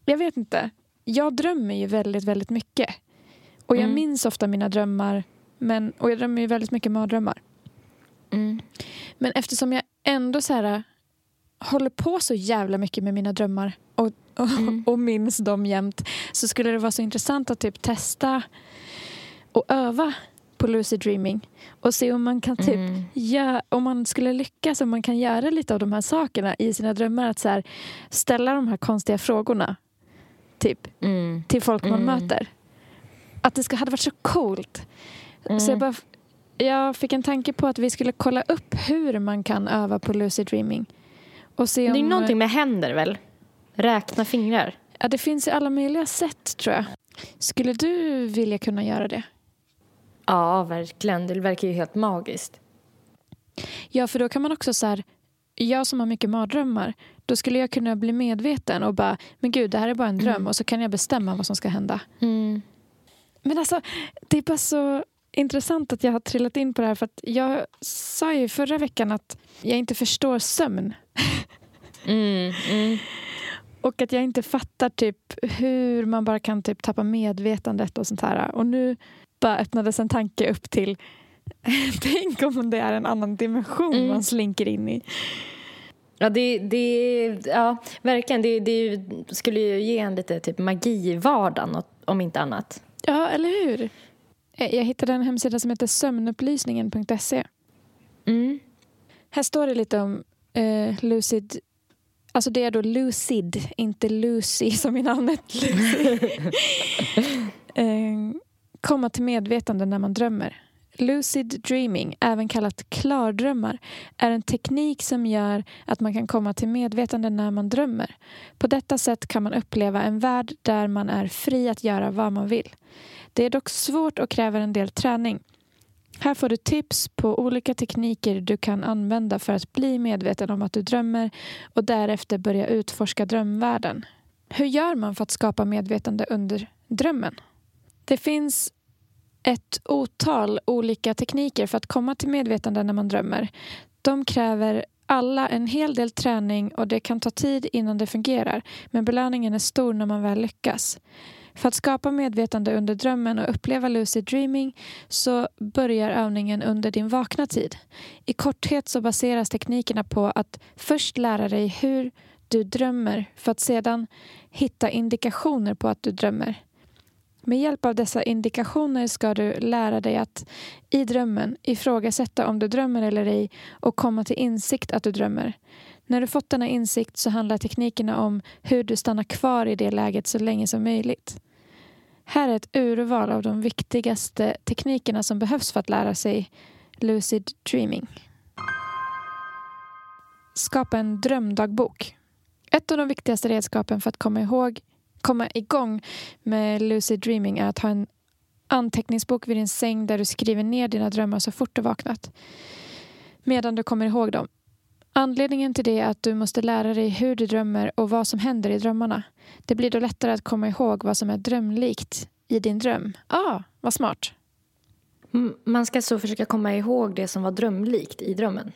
jag vet inte, jag drömmer ju väldigt, väldigt mycket. Och jag Mm. minns ofta mina drömmar, men, och jag drömmer ju väldigt mycket mardrömmar. Mm. Men eftersom jag ändå så här, håller på så jävla mycket med mina drömmar och, och, och minns dem jämt så skulle det vara så intressant att typ testa och öva på lucid dreaming och se om man kan typ Mm. gö- om man skulle lyckas om man kan göra lite av de här sakerna i sina drömmar att så här, ställa de här konstiga frågorna typ Mm. till folk man Mm. möter. Att det ska, hade varit så coolt. Så jag, bara, jag fick en tanke på att vi skulle kolla upp hur man kan öva på lucid dreaming. Och se Det är om, någonting med händer väl? Räkna fingrar. ja, det finns i alla möjliga sätt tror jag. Skulle du vilja kunna göra det? Ja, verkligen. Det verkar ju helt magiskt. Ja, för då kan man också så här, jag som har mycket mardrömmar, då skulle jag kunna bli medveten och bara, men gud, det här är bara en dröm och så kan jag bestämma vad som ska hända. Mm. Men alltså, det är bara så intressant att jag har trillat in på det här för att jag sa ju förra veckan att jag inte förstår sömn Mm. Och att jag inte fattar typ hur man bara kan typ tappa medvetandet och sånt här. Och nu bara öppnades en tanke upp till Tänk om det är en annan dimension Mm. man slinker in i. Ja, det, det, ja, verkligen. Det, det skulle ju ge en lite typ magi i vardagen, om inte annat. Ja, eller hur? Eh, Jag hittade en hemsida som heter sömnupplysningen.se. Mm. Här står det lite om eh, lucid Alltså det är då lucid, inte Lucy som i namnet Lucy. eh, komma till medvetande när man drömmer. Lucid dreaming, även kallat klardrömmar, är en teknik som gör att man kan komma till medvetande när man drömmer. På detta sätt kan man uppleva en värld där man är fri att göra vad man vill. Det är dock svårt och kräver en del träning. Här får du tips på olika tekniker du kan använda för att bli medveten om att du drömmer och därefter börja utforska drömvärlden. Hur gör man för att skapa medvetande under drömmen? Det finns ett otal olika tekniker för att komma till medvetande när man drömmer. De kräver alla en hel del träning och det kan ta tid innan det fungerar men belöningen är stor när man väl lyckas. För att skapa medvetande under drömmen och uppleva lucid dreaming så börjar övningen under din vakna tid. I korthet så baseras teknikerna på att först lära dig hur du drömmer för att sedan hitta indikationer på att du drömmer. Med hjälp av dessa indikationer ska du lära dig att i drömmen ifrågasätta om du drömmer eller ej och komma till insikt att du drömmer. När du fått denna insikt så handlar teknikerna om hur du stannar kvar i det läget så länge som möjligt. Här är ett urval av de viktigaste teknikerna som behövs för att lära sig lucid dreaming. Skapa en drömdagbok. Ett av de viktigaste redskapen för att komma ihåg komma igång med lucid dreaming är att ha en anteckningsbok vid din säng där du skriver ner dina drömmar så fort du vaknat. Medan du kommer ihåg dem. Anledningen till det är att du måste lära dig hur du drömmer och vad som händer i drömmarna. Det blir då lättare att komma ihåg vad som är drömlikt i din dröm. Ah, vad smart. Mm, Man ska så försöka komma ihåg det som var drömlikt i drömmen.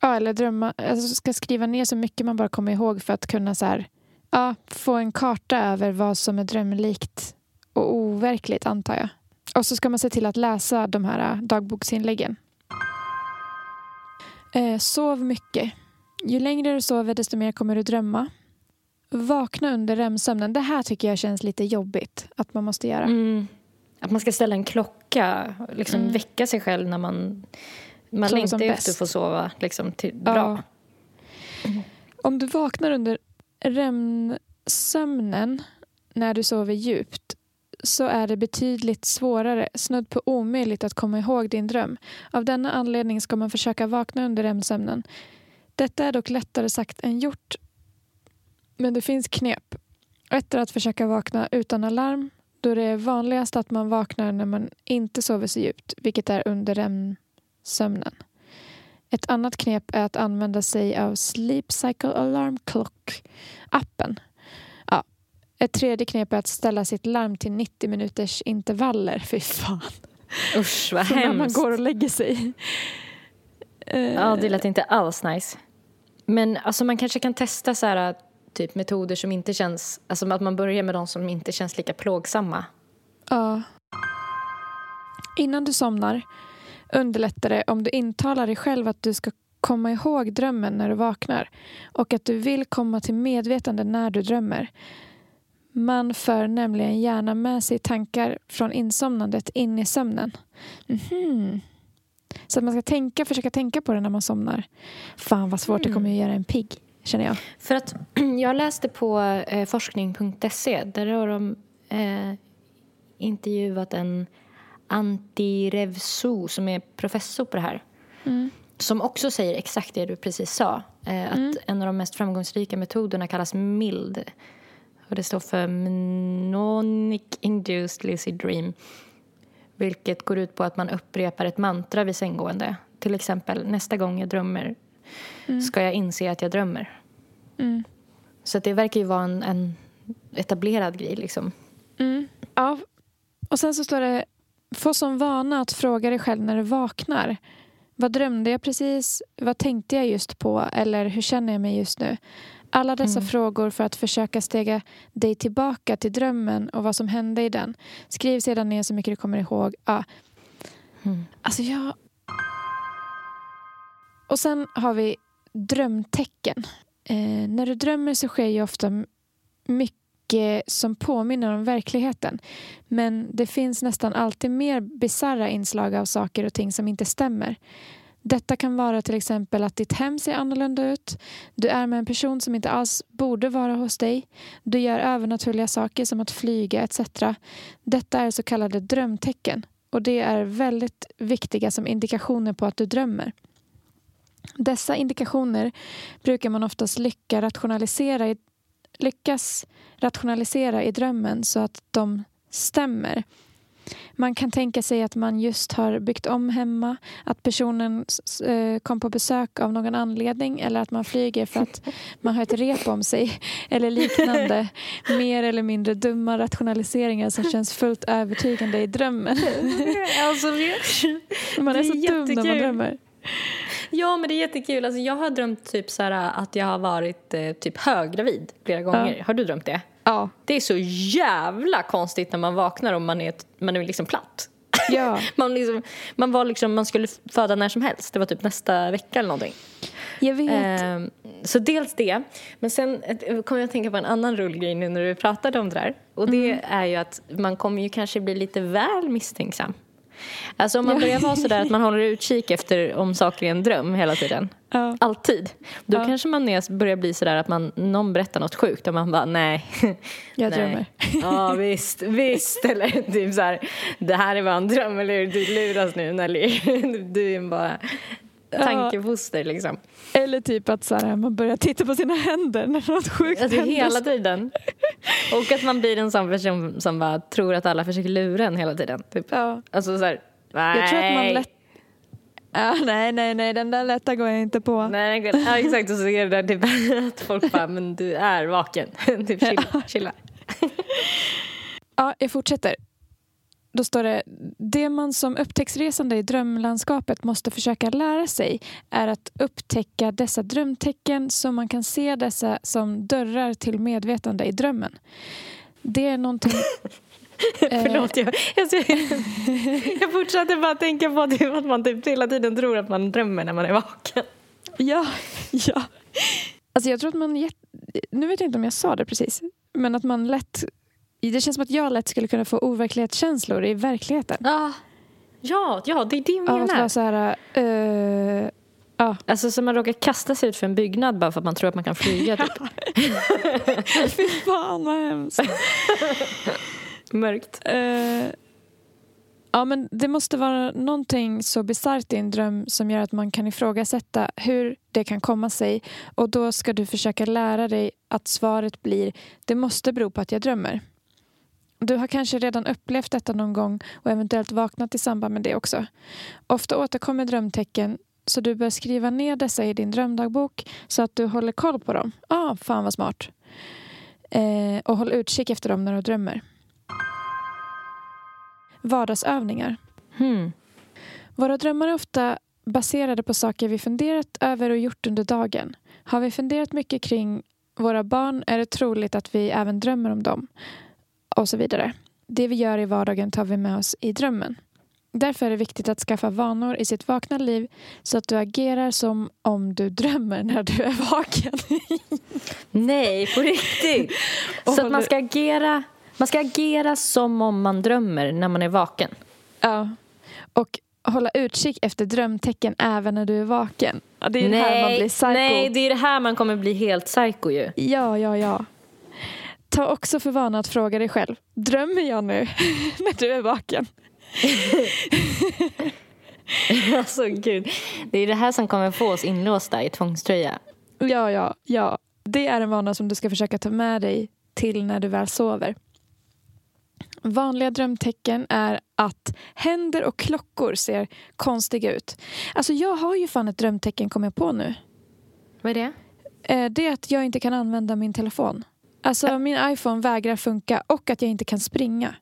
Ja, eller drömma. Alltså ska skriva ner så mycket man bara kommer ihåg för att kunna så här, ja, få en karta över vad som är drömlikt och overkligt, antar jag. Och så ska man se till att läsa de här äh, dagboksinläggen. Eh, sov mycket. Ju längre du sover, desto mer kommer du drömma. Vakna under REM-sömnen. Det här tycker jag känns lite jobbigt att man måste göra. Mm. Att man ska ställa en klocka, liksom Mm. väcka sig själv när man, man längtar efter att få sova liksom, till, Ja. bra. Om du vaknar under REM-sömnen när du sover djupt så är det betydligt svårare, snudd på omöjligt att komma ihåg din dröm. Av denna anledning ska man försöka vakna under REM-sömnen. Detta är dock lättare sagt än gjort. Men det finns knep. Ett är att försöka vakna utan alarm då det är vanligast att man vaknar när man inte sover så djupt, vilket är under REM-sömnen. Ett annat knep är att använda sig av Sleep Cycle Alarm Clock-appen. Ett tredje knep är att ställa sitt larm till 90 minuters intervaller. Fy fan. Usch, vad För när man hemskt. går och lägger sig. Eh, Ja, det lät inte alls nice. Men alltså, man kanske kan testa så här, typ metoder som inte känns... Alltså att man börjar med de som inte känns lika plågsamma. Ja. Innan du somnar underlättar det om du intalar dig själv att du ska komma ihåg drömmen när du vaknar och att du vill komma till medvetande när du drömmer. Man för nämligen gärna med sig tankar från insomnandet in i sömnen. Mhm. Så att man ska tänka, försöka tänka på det när man somnar. Fan vad svårt det kommer att göra en pigg, känner jag. För att jag läste på eh, forskning.se där har de eh, intervjuat en Antti Revsu som är professor på det här. Som också säger exakt det du precis sa. Eh, att en av de mest framgångsrika metoderna kallas MILD. Och det står för Mnemonic Induced Lucid Dream. Vilket går ut på att man upprepar ett mantra vid sänggående. Till exempel, nästa gång jag drömmer ska jag inse att jag drömmer. Så att det verkar ju vara en, en etablerad grej. Liksom. Ja. Och sen så står det Få som vana att fråga dig själv när du vaknar. Vad drömde jag precis? Vad tänkte jag just på? Eller hur känner jag mig just nu? Alla dessa frågor för att försöka stega dig tillbaka till drömmen och vad som hände i den. Skriv sedan ner så mycket du kommer ihåg. Ja. Alltså jag... Och sen har vi drömtecken. Eh, när du drömmer så sker ju ofta mycket som påminner om verkligheten. Men det finns nästan alltid mer bizarra inslag av saker och ting som inte stämmer. Detta kan vara till exempel att ditt hem ser annorlunda ut. Du är med en person som inte alls borde vara hos dig. Du gör övernaturliga saker som att flyga etc. Detta är så kallade drömtecken och det är väldigt viktiga som indikationer på att du drömmer. Dessa indikationer brukar man oftast lycka rationalisera i, lyckas rationalisera i drömmen så att de stämmer. Man kan tänka sig att man just har byggt om hemma, att personen eh, kom på besök av någon anledning eller att man flyger för att man har ett rep om sig eller liknande mer eller mindre dumma rationaliseringar som känns fullt övertygande i drömmen. Alltså, Man är, så dum när man drömmer. ja, men det är jättekul. Alltså, jag har drömt typ så här, att jag har varit eh, typ höggravid flera gånger. Har du drömt det? Ja. Det är så jävla konstigt när man vaknar och man är, man är liksom platt. Ja. Man, liksom, man, var liksom, man skulle föda när som helst. Det var typ nästa vecka eller någonting. Jag vet. Ehm, så dels det. Men sen eh, kommer jag att tänka på en annan rolig grej nu när du pratade om det där. Och det Mm. är ju att man kommer ju kanske bli lite väl misstänksam. Alltså om man börjar vara sådär att man håller utkik efter om saker är en dröm hela tiden. Ja. Alltid. Då Ja. kanske man är, börjar bli sådär att man, någon berättar något sjukt och man bara nej. Jag nej. drömmer. Ja visst, visst. Eller typ såhär, det här är bara en dröm eller du luras nu Nelly. Du är bara tankefoster liksom. Eller typ att så här, man börjar titta på sina händer när något sjukt Alltså händer. hela tiden. Och att man blir en sån person som bara tror att alla försöker lura en hela tiden. Typ. Ja. Alltså såhär, nej. Jag tror att man lätt... Ja, nej, nej, nej, den där lätta går jag inte på. Nej, ja, exakt. Och så är det där typ att folk bara, men du är vaken. typ chilla. chilla. Ja, jag fortsätter. Då står det, det man som upptäcktsresande i drömlandskapet måste försöka lära sig är att upptäcka dessa drömtecken så man kan se dessa som dörrar till medvetande i drömmen. Det är någonting... Förlåt, jag, jag, jag fortsatte bara tänka på att man typ hela tiden tror att man drömmer när man är vaken. Ja, ja. Alltså jag tror att man... Nu vet jag inte om jag sa det precis. Men att man lätt... Det känns som att jag lätt skulle kunna få overklighetskänslor i verkligheten. Ja, ja, ja det är det jag Av att menar. vara så här... eh, ja, Alltså som man råkar kasta sig ut för en byggnad bara för att man tror att man kan flyga. Typ. fy fan vad hemskt. Mörkt. Eh, ja, men det måste vara någonting så bisarrt i en dröm som gör att man kan ifrågasätta hur det kan komma sig. Och då ska du försöka lära dig att svaret blir det måste bero på att jag drömmer. Du har kanske redan upplevt detta någon gång och eventuellt vaknat i samband med det också. Ofta återkommer drömtecken så du bör skriva ner dessa i din drömdagbok så att du håller koll på dem. Ah, fan vad smart. Eh, och håll utkik efter dem när du drömmer. Vardagsövningar. Hmm. Våra drömmar är ofta baserade på saker vi funderat över och gjort under dagen. Har vi funderat mycket kring våra barn är det troligt att vi även drömmer om dem. Och så vidare. Det vi gör i vardagen tar vi med oss i drömmen. Därför är det viktigt att skaffa vanor i sitt vakna liv så att du agerar som om du drömmer när du är vaken. Nej, på riktigt. Så att man ska, agera, man ska agera som om man drömmer när man är vaken. ja. Och hålla utkik efter drömtecken även när du är vaken. Det är det här man blir psycho. nej, det är det här man kommer bli helt psycho ju. Ja, ja, ja. Ta också för vana att fråga dig själv. Drömmer jag nu när du är vaken? alltså gud. Det är det här som kommer få oss inlåsta i tvångströja. Ja, ja, ja. Det är en vana som du ska försöka ta med dig till när du väl sover. Vanliga drömtecken är att händer och klockor ser konstiga ut. Alltså jag har ju fan ett drömtecken kom jag på nu. Vad är det? Eh, Det är att jag inte kan använda min telefon. Alltså min iPhone vägrar funka och att jag inte kan springa.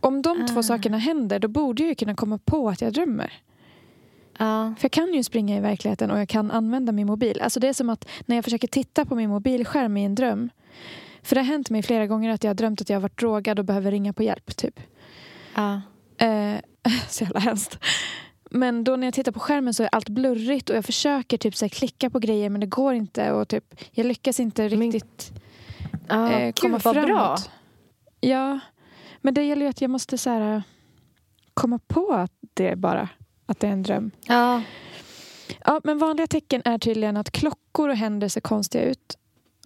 Om de två sakerna händer då borde jag ju kunna komma på att jag drömmer. Ja. För jag kan ju springa i verkligheten och jag kan använda min mobil. Alltså det är som att när jag försöker titta på min mobilskärm i en dröm. För det har hänt mig flera gånger att jag har drömt att jag har varit drogad och behöver ringa på hjälp. typ. ja. Eh, så jävla hemskt. Men då när jag tittar på skärmen så är allt blurrigt och jag försöker typ så klicka på grejer men det går inte. Och typ, jag lyckas inte riktigt ja. eh, Gud, komma vad framåt. bra. Ja, men det gäller ju att jag måste så här, komma på att det bara att det är en dröm. Ja. Ja, men vanliga tecken är tydligen att klockor och händer ser konstiga ut.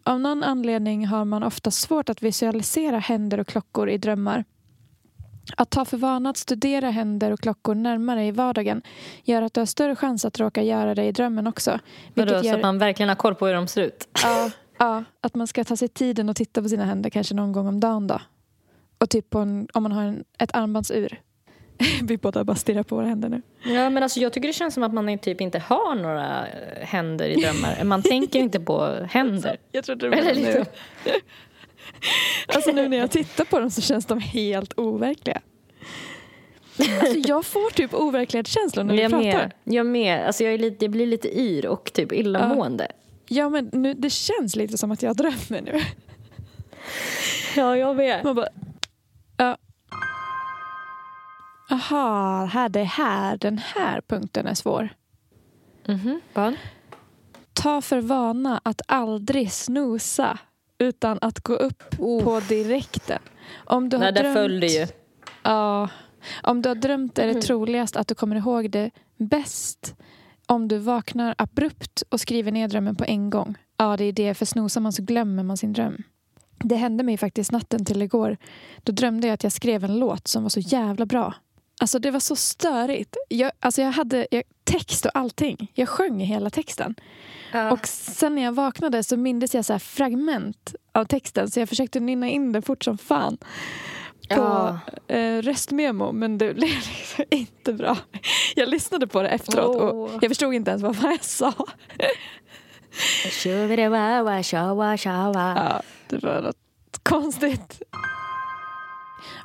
Av någon anledning har man ofta svårt att visualisera händer och klockor i drömmar. Att ta för vana att studera händer och klockor närmare i vardagen gör att du har större chans att råka göra det i drömmen också. Vadå, Vilket Så gör, att man verkligen har koll på hur de ser ut? ja, ja, att man ska ta sig tiden och titta på sina händer kanske någon gång om dagen. Då. Och typ en, om man har en, ett armbandsur. Vi båda bara stirrar på våra händer nu. Ja, men alltså, jag tycker det känns som att man typ inte har några eh, händer i drömmar. Man tänker inte på händer. Jag trodde Eller liksom. Alltså nu när jag tittar på dem så känns de helt overkliga. Alltså jag får typ overklighetskänslor när vi Jag pratar. med. Jag med. Alltså, jag, är lite, jag blir lite yr och typ illamående. Ja men nu, det känns lite som att jag drömmer nu. Ja, jag med. Man bara, ja. Aha, här, det här, den här punkten är svår. Mhm. Vad? ta för vana att aldrig snosa utan att gå upp på direkten. Om du har Nej, där drömt, föll det ju. Ja. Om du har drömt är det troligast att du kommer ihåg det bäst om du vaknar abrupt och skriver ner drömmen på en gång. Ja, det är det. För snosar man så glömmer man sin dröm. Det hände mig faktiskt natten till igår. Då drömde jag att jag skrev en låt som var så jävla bra. Alltså det var så störigt. Jag, alltså jag hade jag, text och allting. Jag sjöng hela texten. Och sen när jag vaknade så mindes jag så fragment av texten så jag försökte nynna in det fort som fan på Ja. eh, röstmemo men det blev liksom inte bra. Jag lyssnade på det efteråt och jag förstod inte ens vad jag sa. Ja, det var något konstigt.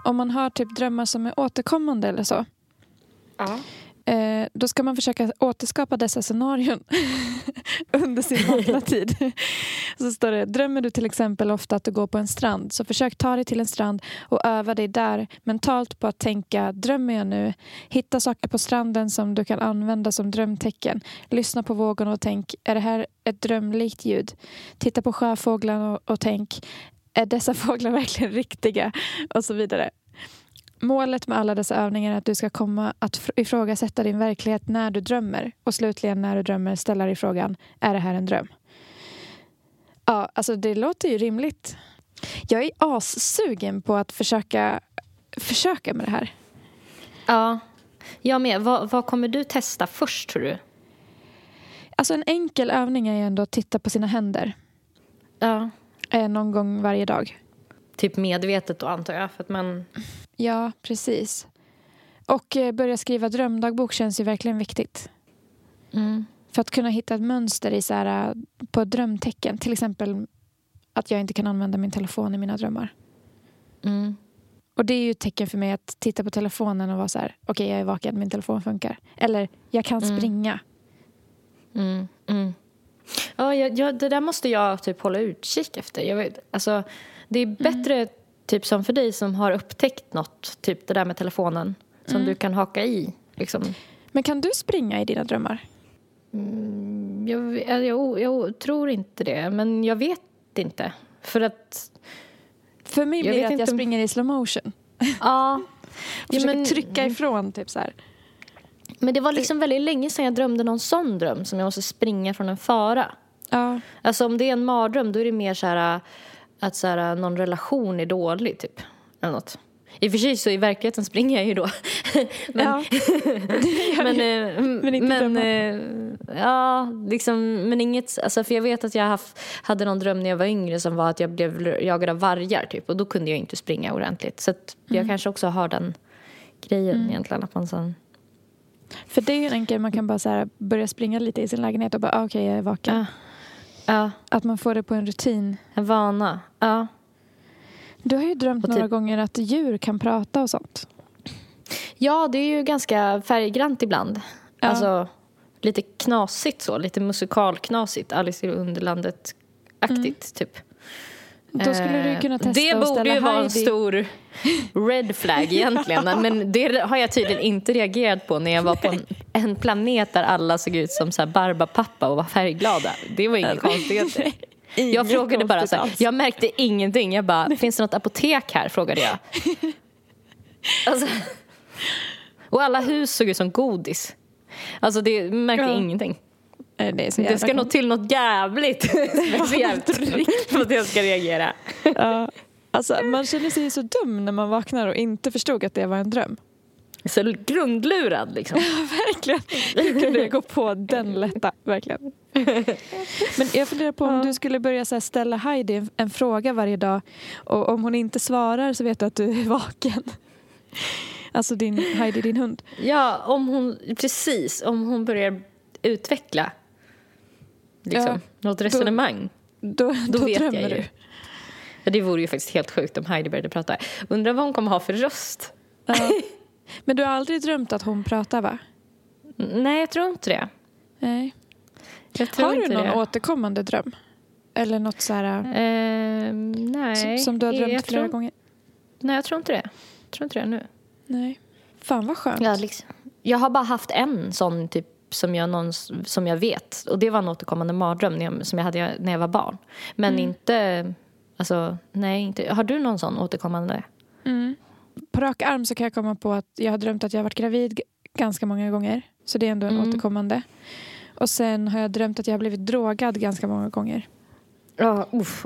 Om man har typ drömmar som är återkommande eller så Ja. Eh, då ska man försöka återskapa dessa scenarion under sin vakna tid. Så står det, drömmer du till exempel ofta att du går på en strand så försök ta dig till en strand och öva dig där mentalt på att tänka, drömmer jag nu? Hitta saker på stranden som du kan använda som drömtecken. Lyssna på vågorna och tänk, är det här ett drömlikt ljud? Titta på sjöfåglarna och, och tänk, är dessa fåglar verkligen riktiga? Och så vidare. Målet med alla dessa övningar är att du ska komma att fr- ifrågasätta din verklighet när du drömmer. Och slutligen när du drömmer ställa dig frågan, är det här en dröm? Ja, alltså det låter ju rimligt. Jag är assugen på att försöka, försöka med det här. ja. Jag med. Vad, vad kommer du testa först, tror du? Alltså en enkel övning är ju ändå att titta på sina händer Ja. eh, någon gång varje dag. Typ medvetet då, antar jag. För att man... Ja, precis. Och eh, börja skriva drömdagbok känns ju verkligen viktigt. Mm. För att kunna hitta ett mönster i så här, äh, på drömtecken. Till exempel att jag inte kan använda min telefon i mina drömmar. Mm. Och det är ju ett tecken för mig att titta på telefonen och vara så här, okej jag är vaken, min telefon funkar. Eller, jag kan Mm. springa. Mm. Mm. Ja, jag, jag, det där måste jag typ hålla utkik efter. Jag vet, alltså, det är bättre, typ som för dig som har upptäckt något, typ det där med telefonen, som du kan haka i. Liksom. Men kan du springa i dina drömmar? Jag, jag, jag, jag tror inte det, men jag vet inte. För att, För mig blir vet det att jag om- springer i slow motion. ja. Och Ja, försöker men- trycka ifrån. Typ så här. Men det var liksom väldigt länge sedan jag drömde någon sån dröm som jag måste springa från en fara. Ja, Alltså om det är en mardröm då är det mer så här att så här, någon relation är dålig typ. Eller något. I och för sig så i verkligheten springer jag ju då. men, ja. men, eh, Men inte men, drömmar. eh, ja, liksom, men inget, alltså för jag vet att jag haft, hade någon dröm när jag var yngre som var att jag blev jagad av vargar typ och då kunde jag inte springa ordentligt. Så att Mm. jag kanske också har den grejen egentligen att man så, För det är ju en enkel, man kan bara så här, börja springa lite i sin lägenhet och bara, ah, okej jag är vaken. Ja. Ja, Att man får det på en rutin. en vana. Ja. Du har ju drömt Och några typ- gånger att djur kan prata och sånt. Ja, det är ju ganska färggrant ibland. Ja. Alltså lite knasigt så, lite musikalknasigt. Alice i Underlandet-aktigt typ. Då skulle du kunna Eh, testa Det borde ju vara en stor red flag egentligen. Men det har jag tydligen inte reagerat på när jag var på en, en planet där alla såg ut som så här Barbapappa och var färgglada. Det var inga konstigheter. Jag Inget frågade bara så här, konstigt jag märkte ingenting. Jag bara, finns det något apotek här? Frågade jag. Alltså, och alla hus såg ut som godis. Alltså det märkte Ja. ingenting. Det, Det ska nog till något jävligt speciellt för att jag ska reagera. Ja. Alltså, man känner sig så dum när man vaknar och inte förstod att det var en dröm. Så grundlurad liksom. Verkligen. Hur kunde jag gå på den lätta? Verkligen. Men jag funderar på om du skulle börja så ställa Heidi en, en fråga varje dag och om hon inte svarar så vet du att du är vaken. Alltså din, Heidi, din hund. Ja, om hon, precis, om hon börjar utveckla liksom, Ja, något resonemang. Då, då, Då, vet drömmer jag ju. du. Ja, det vore ju faktiskt helt sjukt om Heidi började prata. Undrar vad hon kommer ha för röst. Ja. Men du har aldrig drömt att hon pratar va? Nej, jag tror inte det. Nej. Jag tror Har du inte någon det. återkommande dröm? Eller något så här, Ehm, nej. som, som du har drömt jag flera tror, gånger? Nej, jag tror inte det. Jag tror inte det nu. Nej. Fan vad skönt. Ja, liksom. Jag har bara haft en sån typ som jag, någon, som jag vet. Och det var en återkommande mardröm när jag, som jag hade när jag var barn. Men inte, alltså nej inte. Har du någon sån återkommande? På rak arm så kan jag komma på att jag har drömt att jag har varit gravid ganska många gånger. Så det är ändå en Mm. återkommande. Och sen har jag drömt att jag har blivit drogad ganska många gånger. Ja, uff.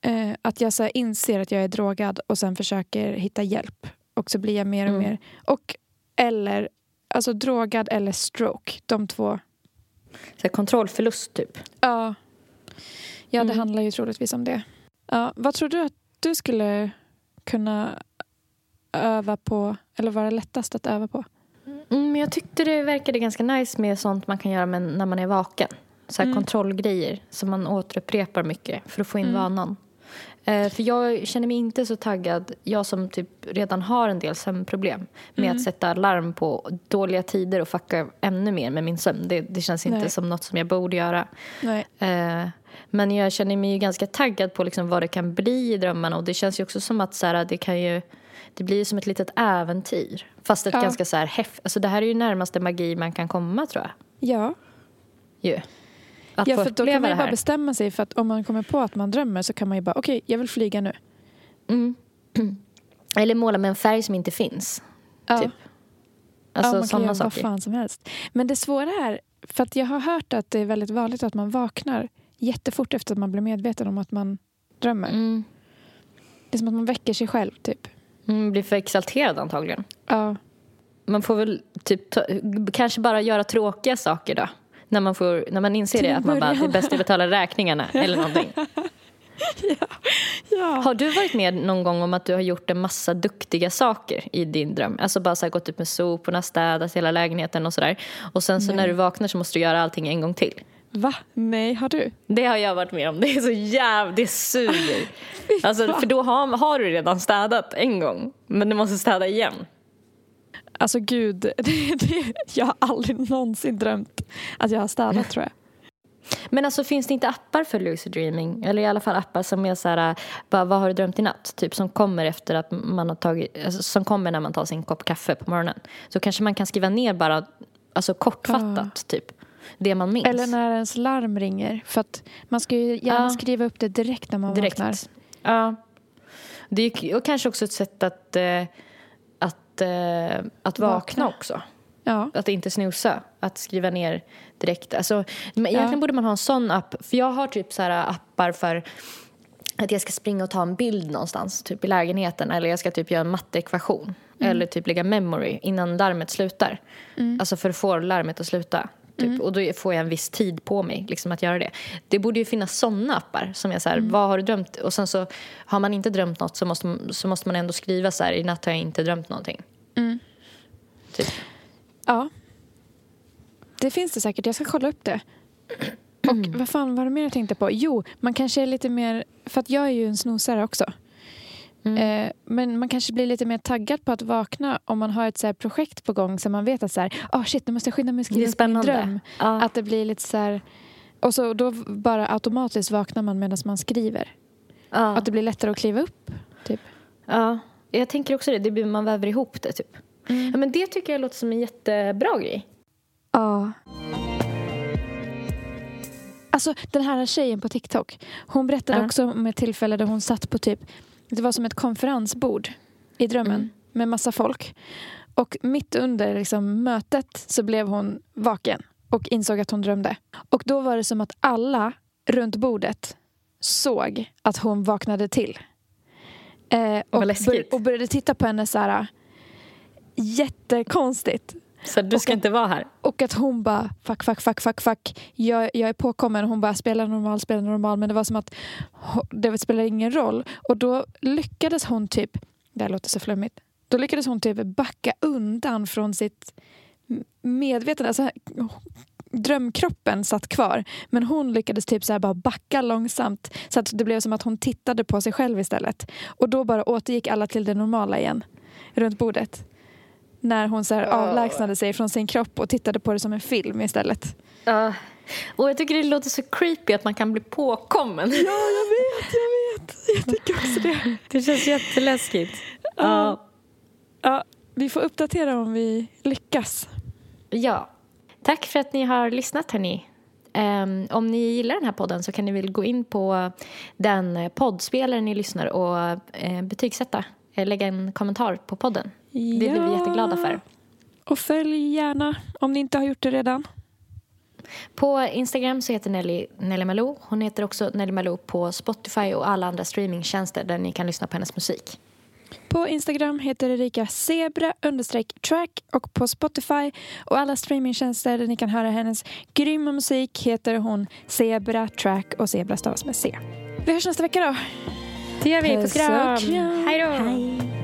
Eh, att jag så inser att jag är drogad och sen försöker hitta hjälp. Och så blir jag mer och Mm. mer... Och eller, alltså drogad eller stroke. De två. Så kontrollförlust typ. Ja, ja det Mm. handlar ju troligtvis om det. Ja, vad tror du att du skulle kunna öva på, eller vara lättast att öva på? Mm, men jag tyckte det verkade ganska nice med sånt man kan göra när man är vaken. Så Mm. kontrollgrejer som man återupprepar mycket för att få in Mm. vanan. Eh, för jag känner mig inte så taggad, jag som typ redan har en del sömnproblem med Mm. att sätta larm på dåliga tider och fucka ännu mer med min sömn. Det, det känns inte Nej. som något som jag borde göra. Eh, men jag känner mig ju ganska taggad på liksom vad det kan bli i drömmarna och det känns ju också som att så här, det kan ju det blir ju som ett litet äventyr. Fast ett Ja. ganska så här häft, alltså det här är ju närmaste magi man kan komma tror jag. Ja, Ju. Att ja för då kan man ju bara bestämma sig för att om man kommer på att man drömmer så kan man ju bara okej, jag vill flyga nu. Mm. Eller måla med en färg som inte finns. Ja. Typ. ja, Alltså man kan göra vad saker. fan som helst. Men det svåra är, för att jag har hört att det är väldigt vanligt att man vaknar jättefort efter att man blir medveten om att man drömmer. Mm. Det är som att man väcker sig själv typ. Mm, blir för exalterad antagligen. Ja, Man får väl typ kanske bara göra tråkiga saker då. När man, får, när man inser det, att man bara, det är bäst att betala räkningarna eller någonting. ja. Har du varit med någon gång om att du har gjort en massa duktiga saker i din dröm? Alltså bara så här, gått ut med soporna, städat hela lägenheten och sådär. Och sen så Nej. när du vaknar så måste du göra allting en gång till. Va? Nej, har du? Det har jag varit med om. Det är så jävla... Det suger. Alltså, för då har, har du redan städat en gång. Men du måste städa igen. Alltså gud, det, det, jag har aldrig någonsin drömt att jag har städat tror jag. Men alltså finns det inte appar för lucid dreaming? Eller i alla fall appar som är så här, bara vad har du drömt i natt? Typ som kommer efter att man har tagit, alltså, som kommer när man tar sin kopp kaffe på morgonen. Så kanske man kan skriva ner bara, alltså kortfattat typ, det man minns. Eller när ens larm ringer. För att man ska ju gärna Ja. skriva upp det direkt när man Direkt. vaknar. Ja. Det är och kanske också ett sätt att, eh, att, eh, att vakna Vakna. också. Ja. Att inte snusa. Att skriva ner direkt. Alltså, egentligen Ja. borde man ha en sån app. För jag har typ så här appar för att jag ska springa och ta en bild någonstans, typ i lägenheten. Eller jag ska typ göra en matteekvation. Eller typ lägga memory innan larmet slutar. Alltså för att få larmet att sluta. Typ. Och då får jag en viss tid på mig liksom, att göra det. Det borde ju finnas såna appar som är så här, vad har du drömt? Och sen så har man inte drömt något så måste, så måste man ändå skriva så här, i natt har jag inte drömt någonting. Typ. ja. Det finns det säkert. Jag ska kolla upp det. Och vad fan var det mer jag tänkte på? Jo, man kanske är lite mer... För att jag är ju en snosare också. Eh, men man kanske blir lite mer taggad på att vakna om man har ett så projekt på gång så man vet att så här, oh shit, nu måste jag skynda mig Det skriva upp min dröm. Ja. Att det blir lite så här... Och så då bara automatiskt vaknar man medan man skriver. Ja. Att det blir lättare att kliva upp. Typ. Ja, jag tänker också det. det blir, man väver ihop det typ. Mm. Ja, men det tycker jag låter som en jättebra grej. Ja. Alltså den här tjejen på TikTok. Hon berättade Ja. också om ett tillfälle där hon satt på typ, det var som ett konferensbord i drömmen Mm. med massa folk. Och mitt under liksom, mötet så blev hon vaken och insåg att hon drömde. Och då var det som att alla runt bordet såg att hon vaknade till. Eh, och, läskigt. och började titta på henne så här jättekonstigt. Så du ska Och- inte vara här. Och att hon bara fuck, fuck, fuck, fuck, fuck. Jag, jag är påkommen. Hon bara spelar normal, spelar normal. Men det var som att det spelar ingen roll. Och då lyckades hon typ, det här låter så flummigt. Då lyckades hon typ backa undan från sitt medvetande. Alltså, drömkroppen satt kvar. Men hon lyckades typ så här bara backa långsamt. Så att det blev som att hon tittade på sig själv istället. Och då bara återgick alla till det normala igen. Runt bordet. När hon så här avlägsnade sig från sin kropp och tittade på det som en film istället. Ja. Och jag tycker det låter så creepy att man kan bli påkommen. Ja, jag vet, jag vet. Jag tycker också det. Det känns jätteläskigt. Ja. Ja, vi får uppdatera om vi lyckas. ja. Tack för att ni har lyssnat hörni. Um, om ni gillar den här podden så kan ni väl gå in på den poddspelare ni lyssnar och uh, betygsätta. Uh, lägga en kommentar på podden. Det blir vi jätteglada för. Och följ gärna om ni inte har gjort det redan. På Instagram så heter Nelly Nelly Malou. Hon heter också Nelly Malou på Spotify och alla andra streamingtjänster där ni kan lyssna på hennes musik. På Instagram heter Erika zebra track och på Spotify och alla streamingtjänster där ni kan höra hennes grymma musik heter hon Zebra track och Zebra stavas med C. Vi hörs nästa vecka då. Det gör vi. Puss och kram. Hej då.